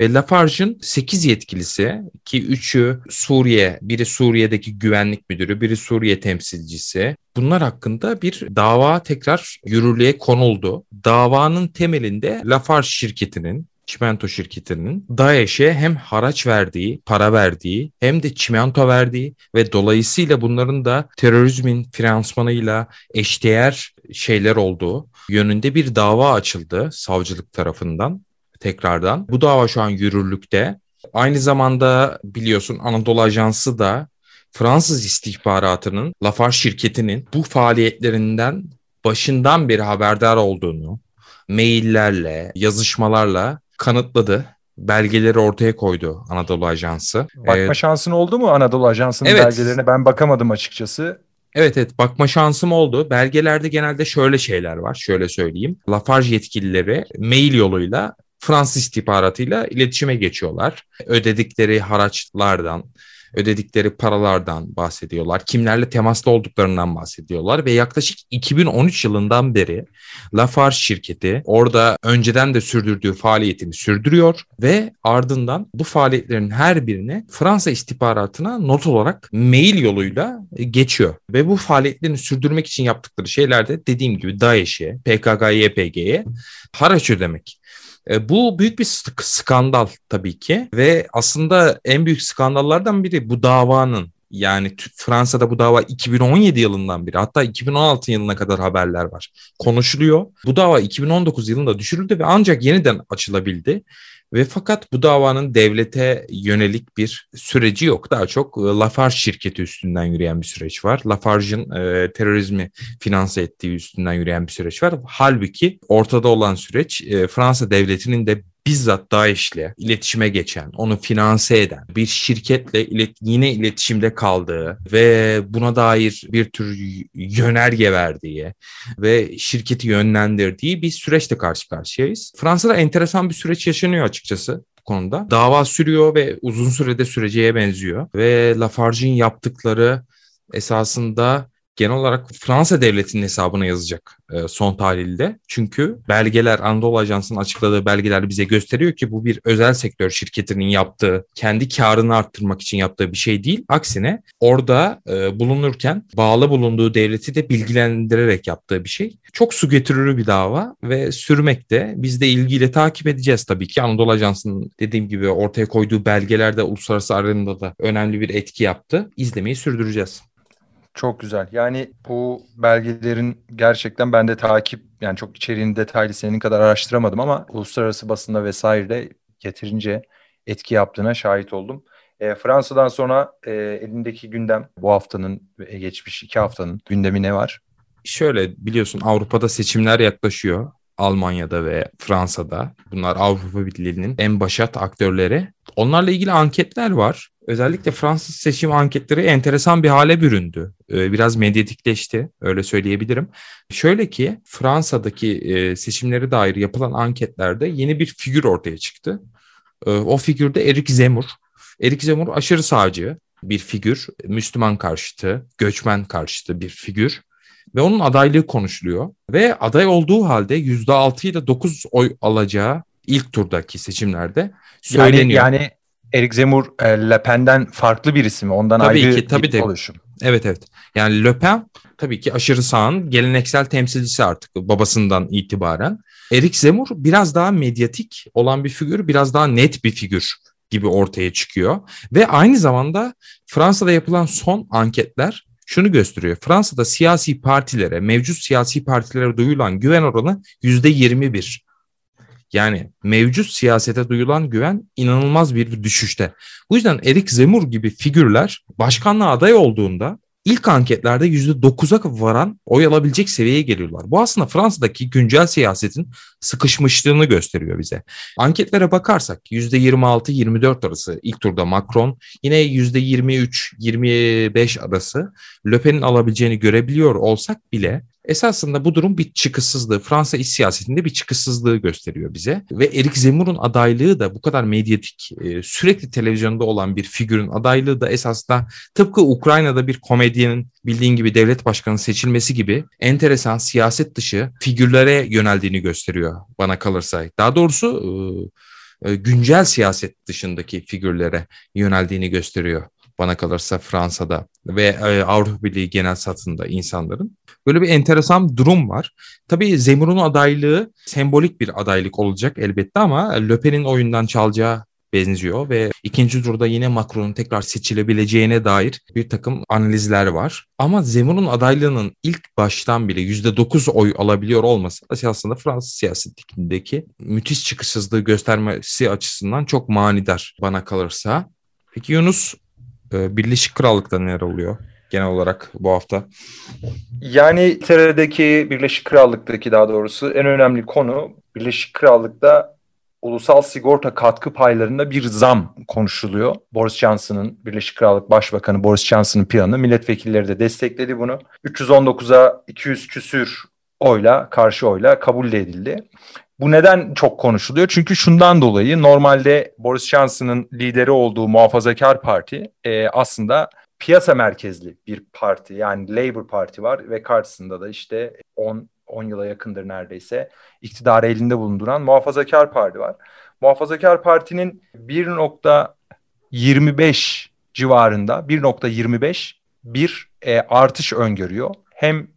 Ve Lafarge'ın 8 yetkilisi ki 3'ü Suriye, biri Suriye'deki güvenlik müdürü, biri Suriye temsilcisi. Bunlar hakkında bir dava tekrar yürürlüğe konuldu. Davanın temelinde Lafarge şirketinin çimento şirketinin DAEŞ'e hem haraç verdiği, para verdiği hem de çimento verdiği ve dolayısıyla bunların da terörizmin finansmanıyla eşdeğer şeyler olduğu yönünde bir dava açıldı savcılık tarafından tekrardan. Bu dava şu an yürürlükte. Aynı zamanda biliyorsun Anadolu Ajansı da Fransız istihbaratının Lafarge şirketinin bu faaliyetlerinden başından beri haberdar olduğunu maillerle, yazışmalarla kanıtladı. Belgeleri ortaya koydu Anadolu Ajansı. Bakma ee, şansın oldu mu Anadolu Ajansı'nın evet. belgelerine? Ben bakamadım açıkçası. Evet evet bakma şansım oldu. Belgelerde genelde şöyle şeyler var. Şöyle söyleyeyim. Lafarge yetkilileri mail yoluyla Fransız istihbaratıyla iletişime geçiyorlar. Ödedikleri haraçlardan, ödedikleri paralardan bahsediyorlar. Kimlerle temaslı olduklarından bahsediyorlar ve yaklaşık 2013 yılından beri Lafarge şirketi orada önceden de sürdürdüğü faaliyetini sürdürüyor ve ardından bu faaliyetlerin her birini Fransa istihbaratına not olarak mail yoluyla geçiyor. Ve bu faaliyetlerini sürdürmek için yaptıkları şeyler de dediğim gibi DAEŞ'e, PKK, YPG'ye haraç ödemek. E, bu büyük bir skandal tabii ki ve aslında en büyük skandallardan biri bu davanın Yani Fransa'da bu dava 2017 yılından beri hatta 2016 yılına kadar haberler var. Konuşuluyor. Bu dava 2019 yılında düşürüldü ve ancak yeniden açılabildi. Ve fakat bu davanın devlete yönelik bir süreci yok. Daha çok e, Lafarge şirketi üstünden yürüyen bir süreç var. Lafarge'ın e, terörizmi finanse ettiği üstünden yürüyen bir süreç var. Halbuki ortada olan süreç e, Fransa devletinin de bizzat DAEŞ'le iletişime geçen, onu finanse eden bir şirketle ilet yine iletişimde kaldığı ve buna dair bir tür yönerge verdiği ve şirketi yönlendirdiği bir süreçle karşı karşıyayız. Fransa'da enteresan bir süreç yaşanıyor açıkçası bu konuda. Dava sürüyor ve uzun sürede süreceğe benziyor ve Lafarge'in yaptıkları esasında genel olarak Fransa devletinin hesabına yazacak e, son tahlilde. Çünkü belgeler Anadolu Ajansı'nın açıkladığı belgeler bize gösteriyor ki bu bir özel sektör şirketinin yaptığı, kendi karını arttırmak için yaptığı bir şey değil. Aksine orada e, bulunurken bağlı bulunduğu devleti de bilgilendirerek yaptığı bir şey. Çok su getirir bir dava ve sürmekte. Biz de ilgiyle takip edeceğiz tabii ki. Anadolu Ajansı'nın dediğim gibi ortaya koyduğu belgelerde uluslararası arenada da önemli bir etki yaptı. İzlemeyi sürdüreceğiz. Çok güzel. Yani bu belgelerin gerçekten ben de takip yani çok içeriğini detaylı senin kadar araştıramadım ama uluslararası basında vesairede yeterince etki yaptığına şahit oldum. E, Fransa'dan sonra e, elindeki gündem bu haftanın geçmiş iki haftanın gündemi ne var? Şöyle biliyorsun Avrupa'da seçimler yaklaşıyor. Almanya'da ve Fransa'da. Bunlar Avrupa Birliği'nin en başat aktörleri. Onlarla ilgili anketler var. Özellikle Fransız seçim anketleri enteresan bir hale büründü. Ee, biraz medyatikleşti, öyle söyleyebilirim. Şöyle ki Fransa'daki e, seçimlere dair yapılan anketlerde yeni bir figür ortaya çıktı. Ee, o figür de Erik Zemur. Erik Zemur aşırı sağcı bir figür, Müslüman karşıtı, göçmen karşıtı bir figür ve onun adaylığı konuşuluyor. Ve aday olduğu halde %6 ile 9 oy alacağı ilk turdaki seçimlerde söyleniyor. Yani, yani Erik Zemur e, Le Pen'den farklı birisi mi? Ondan tabii ayrı ki, tabii bir de. oluşum. Evet evet. Yani Le Pen tabii ki aşırı sağın geleneksel temsilcisi artık babasından itibaren. Erik Zemur biraz daha medyatik olan bir figür, biraz daha net bir figür gibi ortaya çıkıyor. Ve aynı zamanda Fransa'da yapılan son anketler şunu gösteriyor. Fransa'da siyasi partilere, mevcut siyasi partilere duyulan güven oranı yüzde 21. Yani mevcut siyasete duyulan güven inanılmaz bir düşüşte. Bu yüzden Erik Zemur gibi figürler başkanlığa aday olduğunda ilk anketlerde %9'a varan oy alabilecek seviyeye geliyorlar. Bu aslında Fransa'daki güncel siyasetin sıkışmışlığını gösteriyor bize. Anketlere bakarsak %26-24 arası ilk turda Macron, yine %23-25 arası Le Pen'in alabileceğini görebiliyor olsak bile Esasında bu durum bir çıkışsızlığı, Fransa iç siyasetinde bir çıkışsızlığı gösteriyor bize. Ve Erik Zemur'un adaylığı da bu kadar medyatik, e, sürekli televizyonda olan bir figürün adaylığı da esasında tıpkı Ukrayna'da bir komedyenin bildiğin gibi devlet başkanı seçilmesi gibi enteresan siyaset dışı figürlere yöneldiğini gösteriyor bana kalırsa. Daha doğrusu e, e, güncel siyaset dışındaki figürlere yöneldiğini gösteriyor bana kalırsa Fransa'da ve e, Avrupa Birliği genel satında insanların. Böyle bir enteresan durum var. Tabii Zemur'un adaylığı sembolik bir adaylık olacak elbette ama Le Pen'in oyundan çalacağı benziyor ve ikinci turda yine Macron'un tekrar seçilebileceğine dair bir takım analizler var. Ama Zemur'un adaylığının ilk baştan bile %9 oy alabiliyor olması aslında Fransız siyasetindeki müthiş çıkışsızlığı göstermesi açısından çok manidar bana kalırsa. Peki Yunus Birleşik Krallık'ta neler oluyor genel olarak bu hafta? Yani İngiltere'deki Birleşik Krallık'taki daha doğrusu en önemli konu Birleşik Krallık'ta ulusal sigorta katkı paylarında bir zam konuşuluyor. Boris Johnson'ın Birleşik Krallık Başbakanı Boris Johnson'ın planı milletvekilleri de destekledi bunu. 319'a 200 küsür oyla karşı oyla kabul edildi. Bu neden çok konuşuluyor? Çünkü şundan dolayı normalde Boris Johnson'ın lideri olduğu Muhafazakar Parti e, aslında piyasa merkezli bir parti. Yani Labour Parti var ve karşısında da işte 10 10 yıla yakındır neredeyse iktidarı elinde bulunduran Muhafazakar Parti var. Muhafazakar Parti'nin 1.25 civarında 1.25 bir e, artış öngörüyor. Hem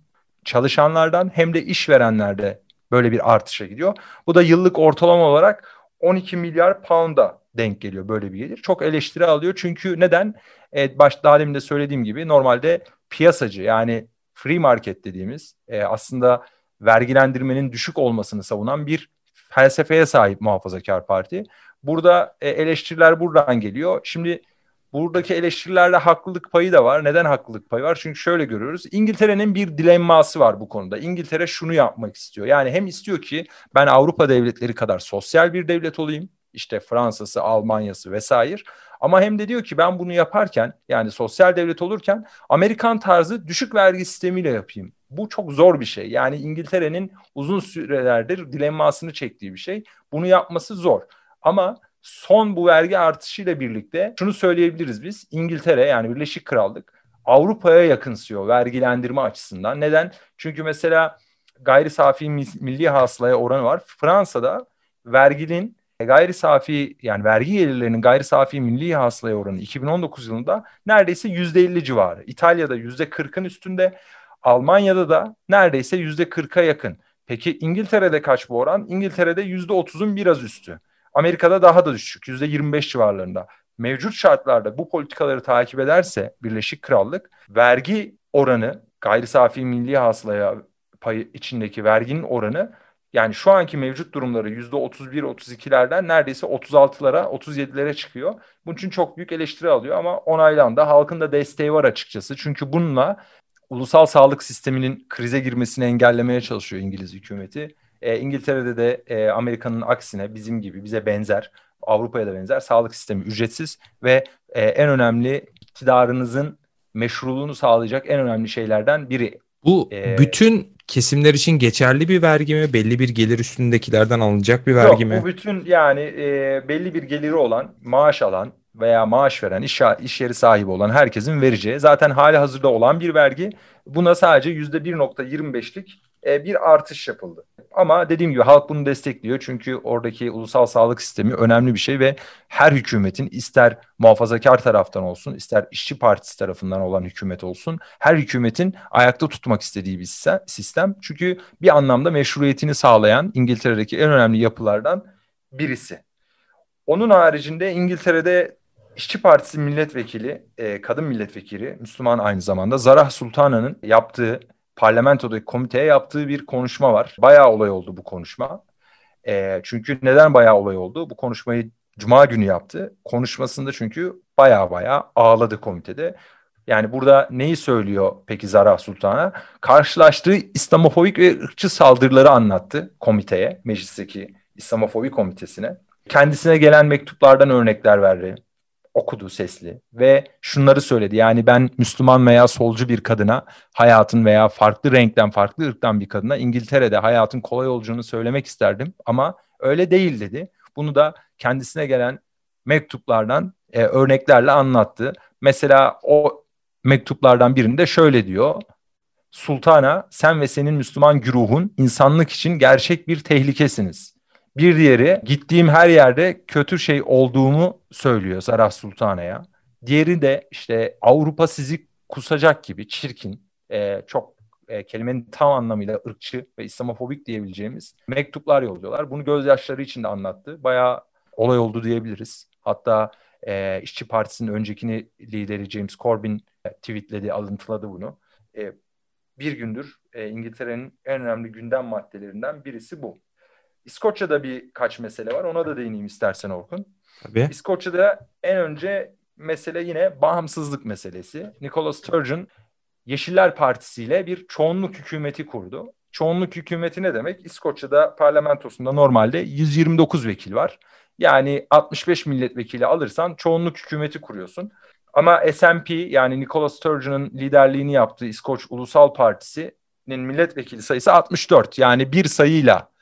çalışanlardan hem de işverenlerde böyle bir artışa gidiyor. Bu da yıllık ortalama olarak 12 milyar pound'a denk geliyor böyle bir gelir. Çok eleştiri alıyor çünkü neden? Evet, baş, daha demin de söylediğim gibi normalde piyasacı yani free market dediğimiz e, aslında vergilendirmenin düşük olmasını savunan bir felsefeye sahip muhafazakar parti. Burada e, eleştiriler buradan geliyor. Şimdi buradaki eleştirilerde haklılık payı da var. Neden haklılık payı var? Çünkü şöyle görüyoruz. İngiltere'nin bir dilemması var bu konuda. İngiltere şunu yapmak istiyor. Yani hem istiyor ki ben Avrupa devletleri kadar sosyal bir devlet olayım. İşte Fransa'sı, Almanya'sı vesaire. Ama hem de diyor ki ben bunu yaparken yani sosyal devlet olurken Amerikan tarzı düşük vergi sistemiyle yapayım. Bu çok zor bir şey. Yani İngiltere'nin uzun sürelerdir dilemmasını çektiği bir şey. Bunu yapması zor. Ama son bu vergi artışıyla birlikte şunu söyleyebiliriz biz. İngiltere yani Birleşik Krallık Avrupa'ya yakınsıyor vergilendirme açısından. Neden? Çünkü mesela gayri safi milli hasılaya oranı var. Fransa'da verginin gayri safi yani vergi gelirlerinin gayri safi milli hasılaya oranı 2019 yılında neredeyse %50 civarı. İtalya'da %40'ın üstünde, Almanya'da da neredeyse %40'a yakın. Peki İngiltere'de kaç bu oran? İngiltere'de %30'un biraz üstü. Amerika'da daha da düşük. %25 civarlarında. Mevcut şartlarda bu politikaları takip ederse Birleşik Krallık vergi oranı gayri safi milli hasılaya payı içindeki verginin oranı yani şu anki mevcut durumları %31-32'lerden neredeyse 36'lara 37'lere çıkıyor. Bunun için çok büyük eleştiri alıyor ama onaylandı. Halkın da desteği var açıkçası. Çünkü bununla ulusal sağlık sisteminin krize girmesini engellemeye çalışıyor İngiliz hükümeti. E, İngiltere'de de e, Amerika'nın aksine bizim gibi bize benzer, Avrupa'ya da benzer sağlık sistemi ücretsiz ve e, en önemli iktidarınızın meşruluğunu sağlayacak en önemli şeylerden biri. Bu ee, bütün kesimler için geçerli bir vergi mi? Belli bir gelir üstündekilerden alınacak bir vergi yok, mi? Bu bütün yani e, belli bir geliri olan, maaş alan veya maaş veren, iş, iş yeri sahibi olan herkesin vereceği zaten hali hazırda olan bir vergi. Buna sadece %1.25'lik e, bir artış yapıldı. Ama dediğim gibi halk bunu destekliyor çünkü oradaki ulusal sağlık sistemi önemli bir şey ve her hükümetin ister muhafazakar taraftan olsun ister işçi partisi tarafından olan hükümet olsun her hükümetin ayakta tutmak istediği bir sistem. Çünkü bir anlamda meşruiyetini sağlayan İngiltere'deki en önemli yapılardan birisi. Onun haricinde İngiltere'de İşçi Partisi milletvekili, e, kadın milletvekili, Müslüman aynı zamanda Zarah Sultana'nın yaptığı parlamentodaki komiteye yaptığı bir konuşma var. Bayağı olay oldu bu konuşma. E, çünkü neden bayağı olay oldu? Bu konuşmayı Cuma günü yaptı. Konuşmasında çünkü bayağı bayağı ağladı komitede. Yani burada neyi söylüyor peki Zara Sultan'a? Karşılaştığı İslamofobik ve ırkçı saldırıları anlattı komiteye, meclisteki İslamofobi komitesine. Kendisine gelen mektuplardan örnekler verdi okudu sesli ve şunları söyledi. Yani ben Müslüman veya solcu bir kadına hayatın veya farklı renkten, farklı ırktan bir kadına İngiltere'de hayatın kolay olacağını söylemek isterdim ama öyle değil dedi. Bunu da kendisine gelen mektuplardan e, örneklerle anlattı. Mesela o mektuplardan birinde şöyle diyor. Sultana sen ve senin Müslüman güruhun insanlık için gerçek bir tehlikesiniz. Bir diğeri gittiğim her yerde kötü şey olduğumu söylüyor Zarah Sultana'ya. Diğeri de işte Avrupa sizi kusacak gibi çirkin, e, çok e, kelimenin tam anlamıyla ırkçı ve İslamofobik diyebileceğimiz mektuplar yolluyorlar. Bunu gözyaşları içinde anlattı. Bayağı olay oldu diyebiliriz. Hatta e, İşçi Partisi'nin öncekini lideri James Corbyn e, tweetledi, alıntıladı bunu. E, bir gündür e, İngiltere'nin en önemli gündem maddelerinden birisi bu. İskoçya'da birkaç mesele var. Ona da değineyim istersen Orkun. Tabii. İskoçya'da en önce mesele yine bağımsızlık meselesi. Nicola Sturgeon Yeşiller Partisi ile bir çoğunluk hükümeti kurdu. Çoğunluk hükümeti ne demek? İskoçya'da parlamentosunda normalde 129 vekil var. Yani 65 milletvekili alırsan çoğunluk hükümeti kuruyorsun. Ama SNP yani Nicola Sturgeon'ın liderliğini yaptığı İskoç Ulusal Partisi'nin milletvekili sayısı 64. Yani bir sayıyla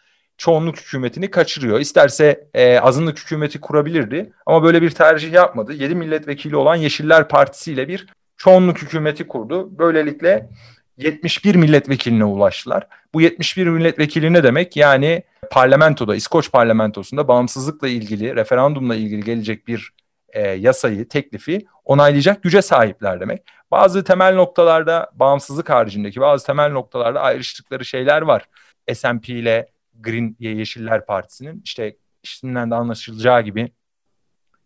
çoğunluk hükümetini kaçırıyor. İsterse e, azınlık hükümeti kurabilirdi ama böyle bir tercih yapmadı. 7 milletvekili olan Yeşiller Partisi ile bir çoğunluk hükümeti kurdu. Böylelikle 71 milletvekiline ulaştılar. Bu 71 milletvekili ne demek? Yani parlamentoda, İskoç parlamentosunda bağımsızlıkla ilgili, referandumla ilgili gelecek bir e, yasayı, teklifi onaylayacak güce sahipler demek. Bazı temel noktalarda bağımsızlık haricindeki bazı temel noktalarda ayrıştıkları şeyler var. SNP ile Green Yeşiller Partisi'nin işte işinden de anlaşılacağı gibi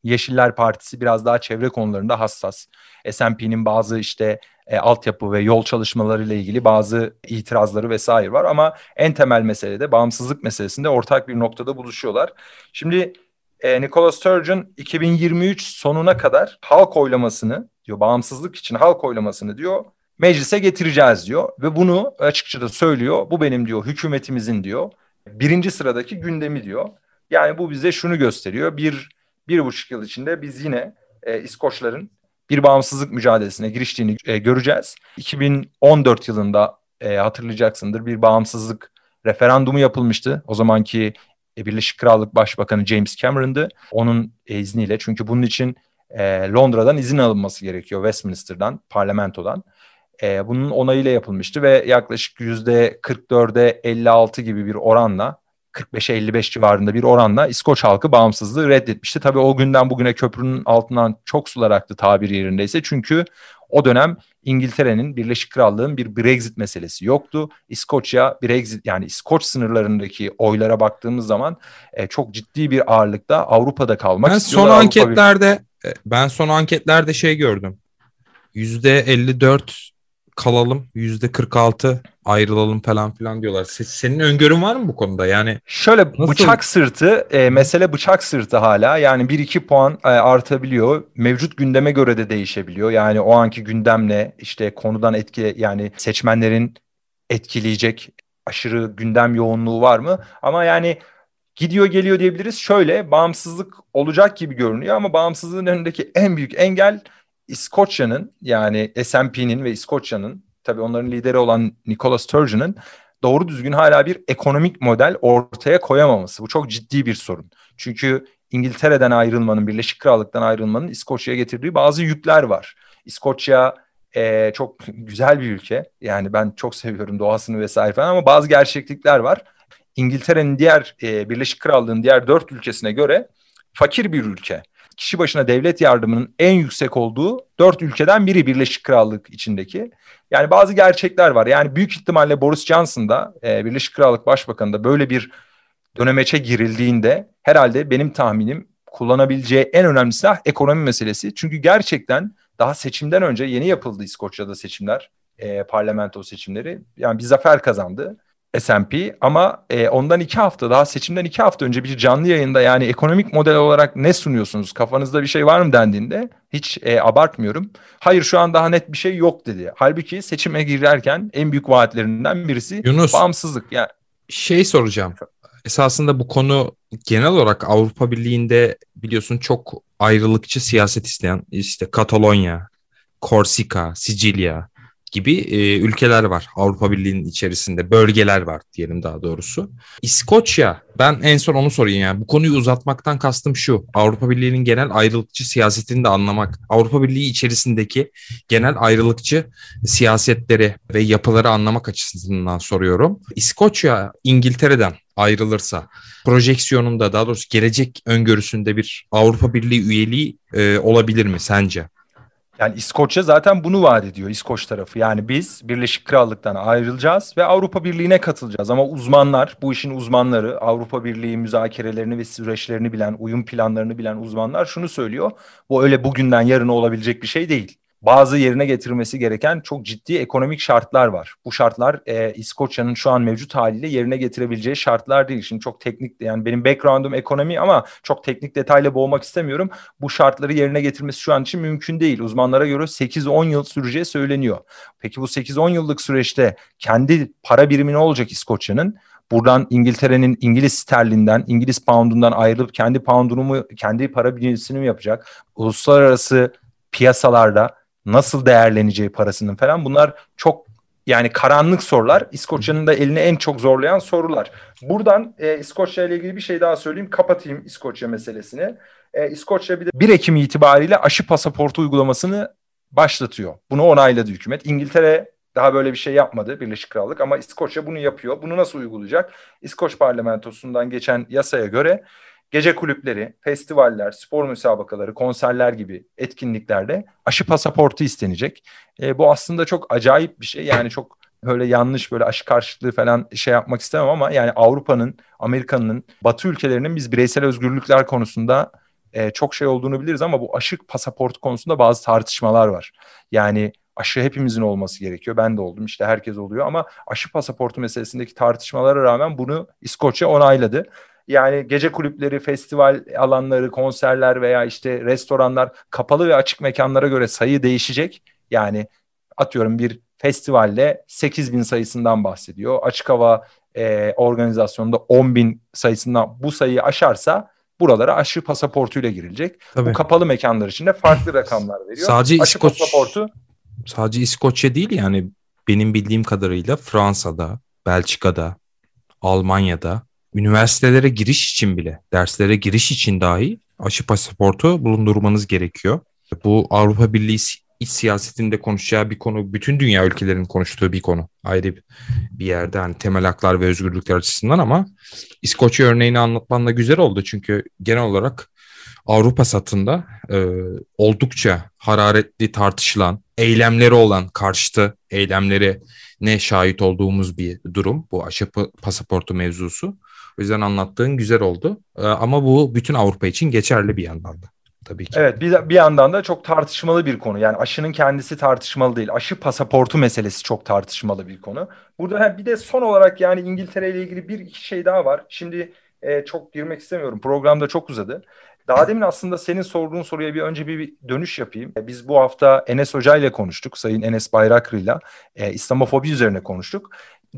Yeşiller Partisi biraz daha çevre konularında hassas. S&P'nin bazı işte e, altyapı ve yol çalışmaları ile ilgili bazı itirazları vesaire var ama en temel meselede bağımsızlık meselesinde ortak bir noktada buluşuyorlar. Şimdi e, Nicola Sturgeon 2023 sonuna kadar halk oylamasını diyor bağımsızlık için halk oylamasını diyor meclise getireceğiz diyor ve bunu açıkça da söylüyor. Bu benim diyor hükümetimizin diyor birinci sıradaki gündemi diyor. Yani bu bize şunu gösteriyor. Bir, bir buçuk yıl içinde biz yine e, İskoçların bir bağımsızlık mücadelesine giriştiğini e, göreceğiz. 2014 yılında e, hatırlayacaksındır bir bağımsızlık referandumu yapılmıştı. O zamanki e, Birleşik Krallık Başbakanı James Cameron'dı. Onun izniyle çünkü bunun için e, Londra'dan izin alınması gerekiyor Westminster'dan, parlamentodan. E, bunun onayıyla yapılmıştı ve yaklaşık yüzde 44'e 56 gibi bir oranla 45'e 55 civarında bir oranla İskoç halkı bağımsızlığı reddetmişti. Tabii o günden bugüne köprünün altından çok sular aktı tabir yerindeyse. Çünkü o dönem İngiltere'nin Birleşik Krallığın bir Brexit meselesi yoktu. İskoçya Brexit yani İskoç sınırlarındaki oylara baktığımız zaman e, çok ciddi bir ağırlıkta Avrupa'da kalmak ben istiyorlar. Son Avrupa anketlerde bir... ben son anketlerde şey gördüm. %54 kalalım yüzde 46 ayrılalım falan filan diyorlar. Senin öngörün var mı bu konuda? Yani şöyle nasıl? bıçak sırtı e, mesele bıçak sırtı hala yani 1-2 puan e, artabiliyor. Mevcut gündeme göre de değişebiliyor. Yani o anki gündemle işte konudan etki yani seçmenlerin etkileyecek aşırı gündem yoğunluğu var mı? Ama yani gidiyor geliyor diyebiliriz. Şöyle bağımsızlık olacak gibi görünüyor ama bağımsızlığın önündeki en büyük engel İskoçya'nın yani S&P'nin ve İskoçya'nın tabii onların lideri olan Nicola Sturgeon'ın doğru düzgün hala bir ekonomik model ortaya koyamaması. Bu çok ciddi bir sorun. Çünkü İngiltere'den ayrılmanın, Birleşik Krallık'tan ayrılmanın İskoçya'ya getirdiği bazı yükler var. İskoçya e, çok güzel bir ülke. Yani ben çok seviyorum doğasını vesaire falan ama bazı gerçeklikler var. İngiltere'nin diğer, e, Birleşik Krallığın diğer dört ülkesine göre fakir bir ülke kişi başına devlet yardımının en yüksek olduğu dört ülkeden biri Birleşik Krallık içindeki. Yani bazı gerçekler var. Yani büyük ihtimalle Boris Johnson da e, Birleşik Krallık Başbakanı da böyle bir dönemeçe girildiğinde herhalde benim tahminim kullanabileceği en önemli silah ekonomi meselesi. Çünkü gerçekten daha seçimden önce yeni yapıldı İskoçya'da seçimler, e, parlamento seçimleri. Yani bir zafer kazandı. S&P ama e, ondan iki hafta daha seçimden iki hafta önce bir canlı yayında yani ekonomik model olarak ne sunuyorsunuz kafanızda bir şey var mı dendiğinde hiç e, abartmıyorum. Hayır şu an daha net bir şey yok dedi. Halbuki seçime girerken en büyük vaatlerinden birisi Yunus, bağımsızlık. Yani şey soracağım. Esasında bu konu genel olarak Avrupa Birliği'nde biliyorsun çok ayrılıkçı siyaset isteyen işte Katalonya, Korsika, Sicilya, gibi e, ülkeler var Avrupa Birliği'nin içerisinde bölgeler var diyelim daha doğrusu. İskoçya ben en son onu sorayım yani bu konuyu uzatmaktan kastım şu Avrupa Birliği'nin genel ayrılıkçı siyasetini de anlamak Avrupa Birliği içerisindeki genel ayrılıkçı siyasetleri ve yapıları anlamak açısından soruyorum. İskoçya İngiltere'den ayrılırsa projeksiyonunda daha doğrusu gelecek öngörüsünde bir Avrupa Birliği üyeliği e, olabilir mi sence? Yani İskoçya zaten bunu vaat ediyor İskoç tarafı. Yani biz Birleşik Krallık'tan ayrılacağız ve Avrupa Birliği'ne katılacağız. Ama uzmanlar, bu işin uzmanları, Avrupa Birliği müzakerelerini ve süreçlerini bilen, uyum planlarını bilen uzmanlar şunu söylüyor. Bu öyle bugünden yarına olabilecek bir şey değil bazı yerine getirilmesi gereken çok ciddi ekonomik şartlar var. Bu şartlar e, İskoçya'nın şu an mevcut haliyle yerine getirebileceği şartlar değil. Şimdi çok teknik yani benim background'um ekonomi ama çok teknik detayla boğmak istemiyorum. Bu şartları yerine getirmesi şu an için mümkün değil. Uzmanlara göre 8-10 yıl süreceği söyleniyor. Peki bu 8-10 yıllık süreçte kendi para birimi ne olacak İskoçya'nın? Buradan İngiltere'nin İngiliz sterlinden, İngiliz poundundan ayrılıp kendi poundunu mu, kendi para birimini mi yapacak? Uluslararası piyasalarda nasıl değerleneceği parasının falan bunlar çok yani karanlık sorular. İskoçya'nın da eline en çok zorlayan sorular. Buradan e, İskoçya ile ilgili bir şey daha söyleyeyim. Kapatayım İskoçya meselesini. E, İskoçya bir de 1 Ekim itibariyle aşı pasaportu uygulamasını başlatıyor. Bunu onayladı hükümet. İngiltere daha böyle bir şey yapmadı Birleşik Krallık ama İskoçya bunu yapıyor. Bunu nasıl uygulayacak? İskoç parlamentosundan geçen yasaya göre gece kulüpleri, festivaller, spor müsabakaları, konserler gibi etkinliklerde aşı pasaportu istenecek. E, bu aslında çok acayip bir şey. Yani çok böyle yanlış böyle aşı karşıtlığı falan şey yapmak istemem ama yani Avrupa'nın, Amerika'nın, Batı ülkelerinin biz bireysel özgürlükler konusunda e, çok şey olduğunu biliriz ama bu aşı pasaportu konusunda bazı tartışmalar var. Yani aşı hepimizin olması gerekiyor. Ben de oldum işte herkes oluyor ama aşı pasaportu meselesindeki tartışmalara rağmen bunu İskoçya onayladı. Yani gece kulüpleri, festival alanları, konserler veya işte restoranlar kapalı ve açık mekanlara göre sayı değişecek. Yani atıyorum bir festivalde 8 bin sayısından bahsediyor. Açık hava e, organizasyonunda 10 bin sayısından bu sayıyı aşarsa buralara aşı pasaportuyla girilecek. Tabii. Bu kapalı mekanlar için de farklı rakamlar veriyor. Sadece aşı İskoç, pasaportu sadece İskoçya değil yani benim bildiğim kadarıyla Fransa'da, Belçika'da, Almanya'da üniversitelere giriş için bile, derslere giriş için dahi aşı pasaportu bulundurmanız gerekiyor. Bu Avrupa Birliği iç siyasetinde konuşacağı bir konu, bütün dünya ülkelerinin konuştuğu bir konu. Ayrı bir yerde hani temel haklar ve özgürlükler açısından ama İskoçya örneğini anlatman da güzel oldu. Çünkü genel olarak Avrupa satında e, oldukça hararetli tartışılan, eylemleri olan karşıtı eylemleri ne şahit olduğumuz bir durum bu aşı pasaportu mevzusu. O yüzden anlattığın güzel oldu. E, ama bu bütün Avrupa için geçerli bir yandan da tabii ki. Evet bir, bir yandan da çok tartışmalı bir konu. Yani aşının kendisi tartışmalı değil. Aşı pasaportu meselesi çok tartışmalı bir konu. Burada bir de son olarak yani İngiltere ile ilgili bir iki şey daha var. Şimdi e, çok girmek istemiyorum. Programda çok uzadı. Daha demin aslında senin sorduğun soruya bir önce bir, bir dönüş yapayım. E, biz bu hafta Enes Hoca ile konuştuk. Sayın Enes Bayraklı ile İslamofobi üzerine konuştuk.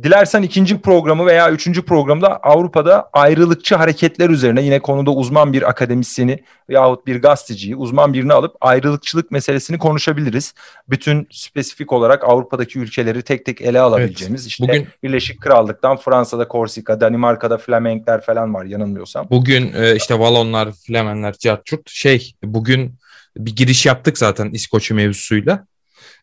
Dilersen ikinci programı veya üçüncü programda Avrupa'da ayrılıkçı hareketler üzerine yine konuda uzman bir akademisyeni yahut bir gazeteciyi, uzman birini alıp ayrılıkçılık meselesini konuşabiliriz. Bütün spesifik olarak Avrupa'daki ülkeleri tek tek ele alabileceğimiz evet, işte bugün, Birleşik Krallık'tan Fransa'da Korsika, Danimarka'da Flamenkler falan var yanılmıyorsam. Bugün e, işte Valonlar, Flemenler, Cartçurt şey bugün bir giriş yaptık zaten İskoçya mevzusuyla.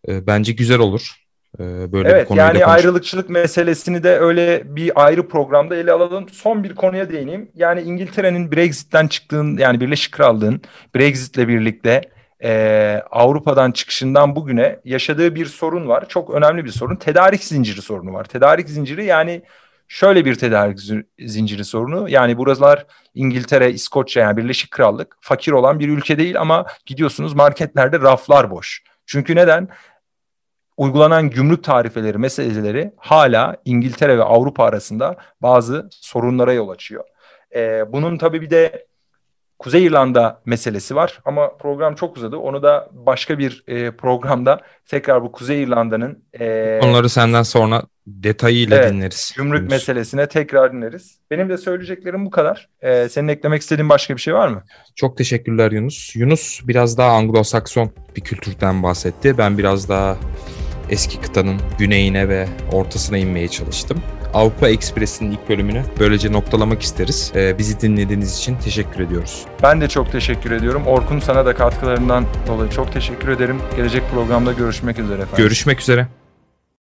E, bence güzel olur. Ee, böyle evet bir yani konuş- ayrılıkçılık meselesini de öyle bir ayrı programda ele alalım. Son bir konuya değineyim. Yani İngiltere'nin Brexit'ten çıktığın yani Birleşik Krallığın Brexit'le birlikte e, Avrupa'dan çıkışından bugüne yaşadığı bir sorun var. Çok önemli bir sorun. Tedarik zinciri sorunu var. Tedarik zinciri yani şöyle bir tedarik zinciri sorunu. Yani buralar İngiltere, İskoçya yani Birleşik Krallık fakir olan bir ülke değil ama gidiyorsunuz marketlerde raflar boş. Çünkü neden? Uygulanan gümrük tarifeleri meseleleri hala İngiltere ve Avrupa arasında bazı sorunlara yol açıyor. Ee, bunun tabii bir de Kuzey İrlanda meselesi var ama program çok uzadı. Onu da başka bir e, programda tekrar bu Kuzey İrlanda'nın... E, Onları senden sonra detayıyla evet, dinleriz. Gümrük Yunus. meselesine tekrar dinleriz. Benim de söyleyeceklerim bu kadar. E, senin eklemek istediğin başka bir şey var mı? Çok teşekkürler Yunus. Yunus biraz daha Anglo-Sakson bir kültürden bahsetti. Ben biraz daha eski kıtanın güneyine ve ortasına inmeye çalıştım. Avrupa Ekspresi'nin ilk bölümünü böylece noktalamak isteriz. Ee, bizi dinlediğiniz için teşekkür ediyoruz. Ben de çok teşekkür ediyorum. Orkun sana da katkılarından dolayı çok teşekkür ederim. Gelecek programda görüşmek üzere efendim. Görüşmek üzere.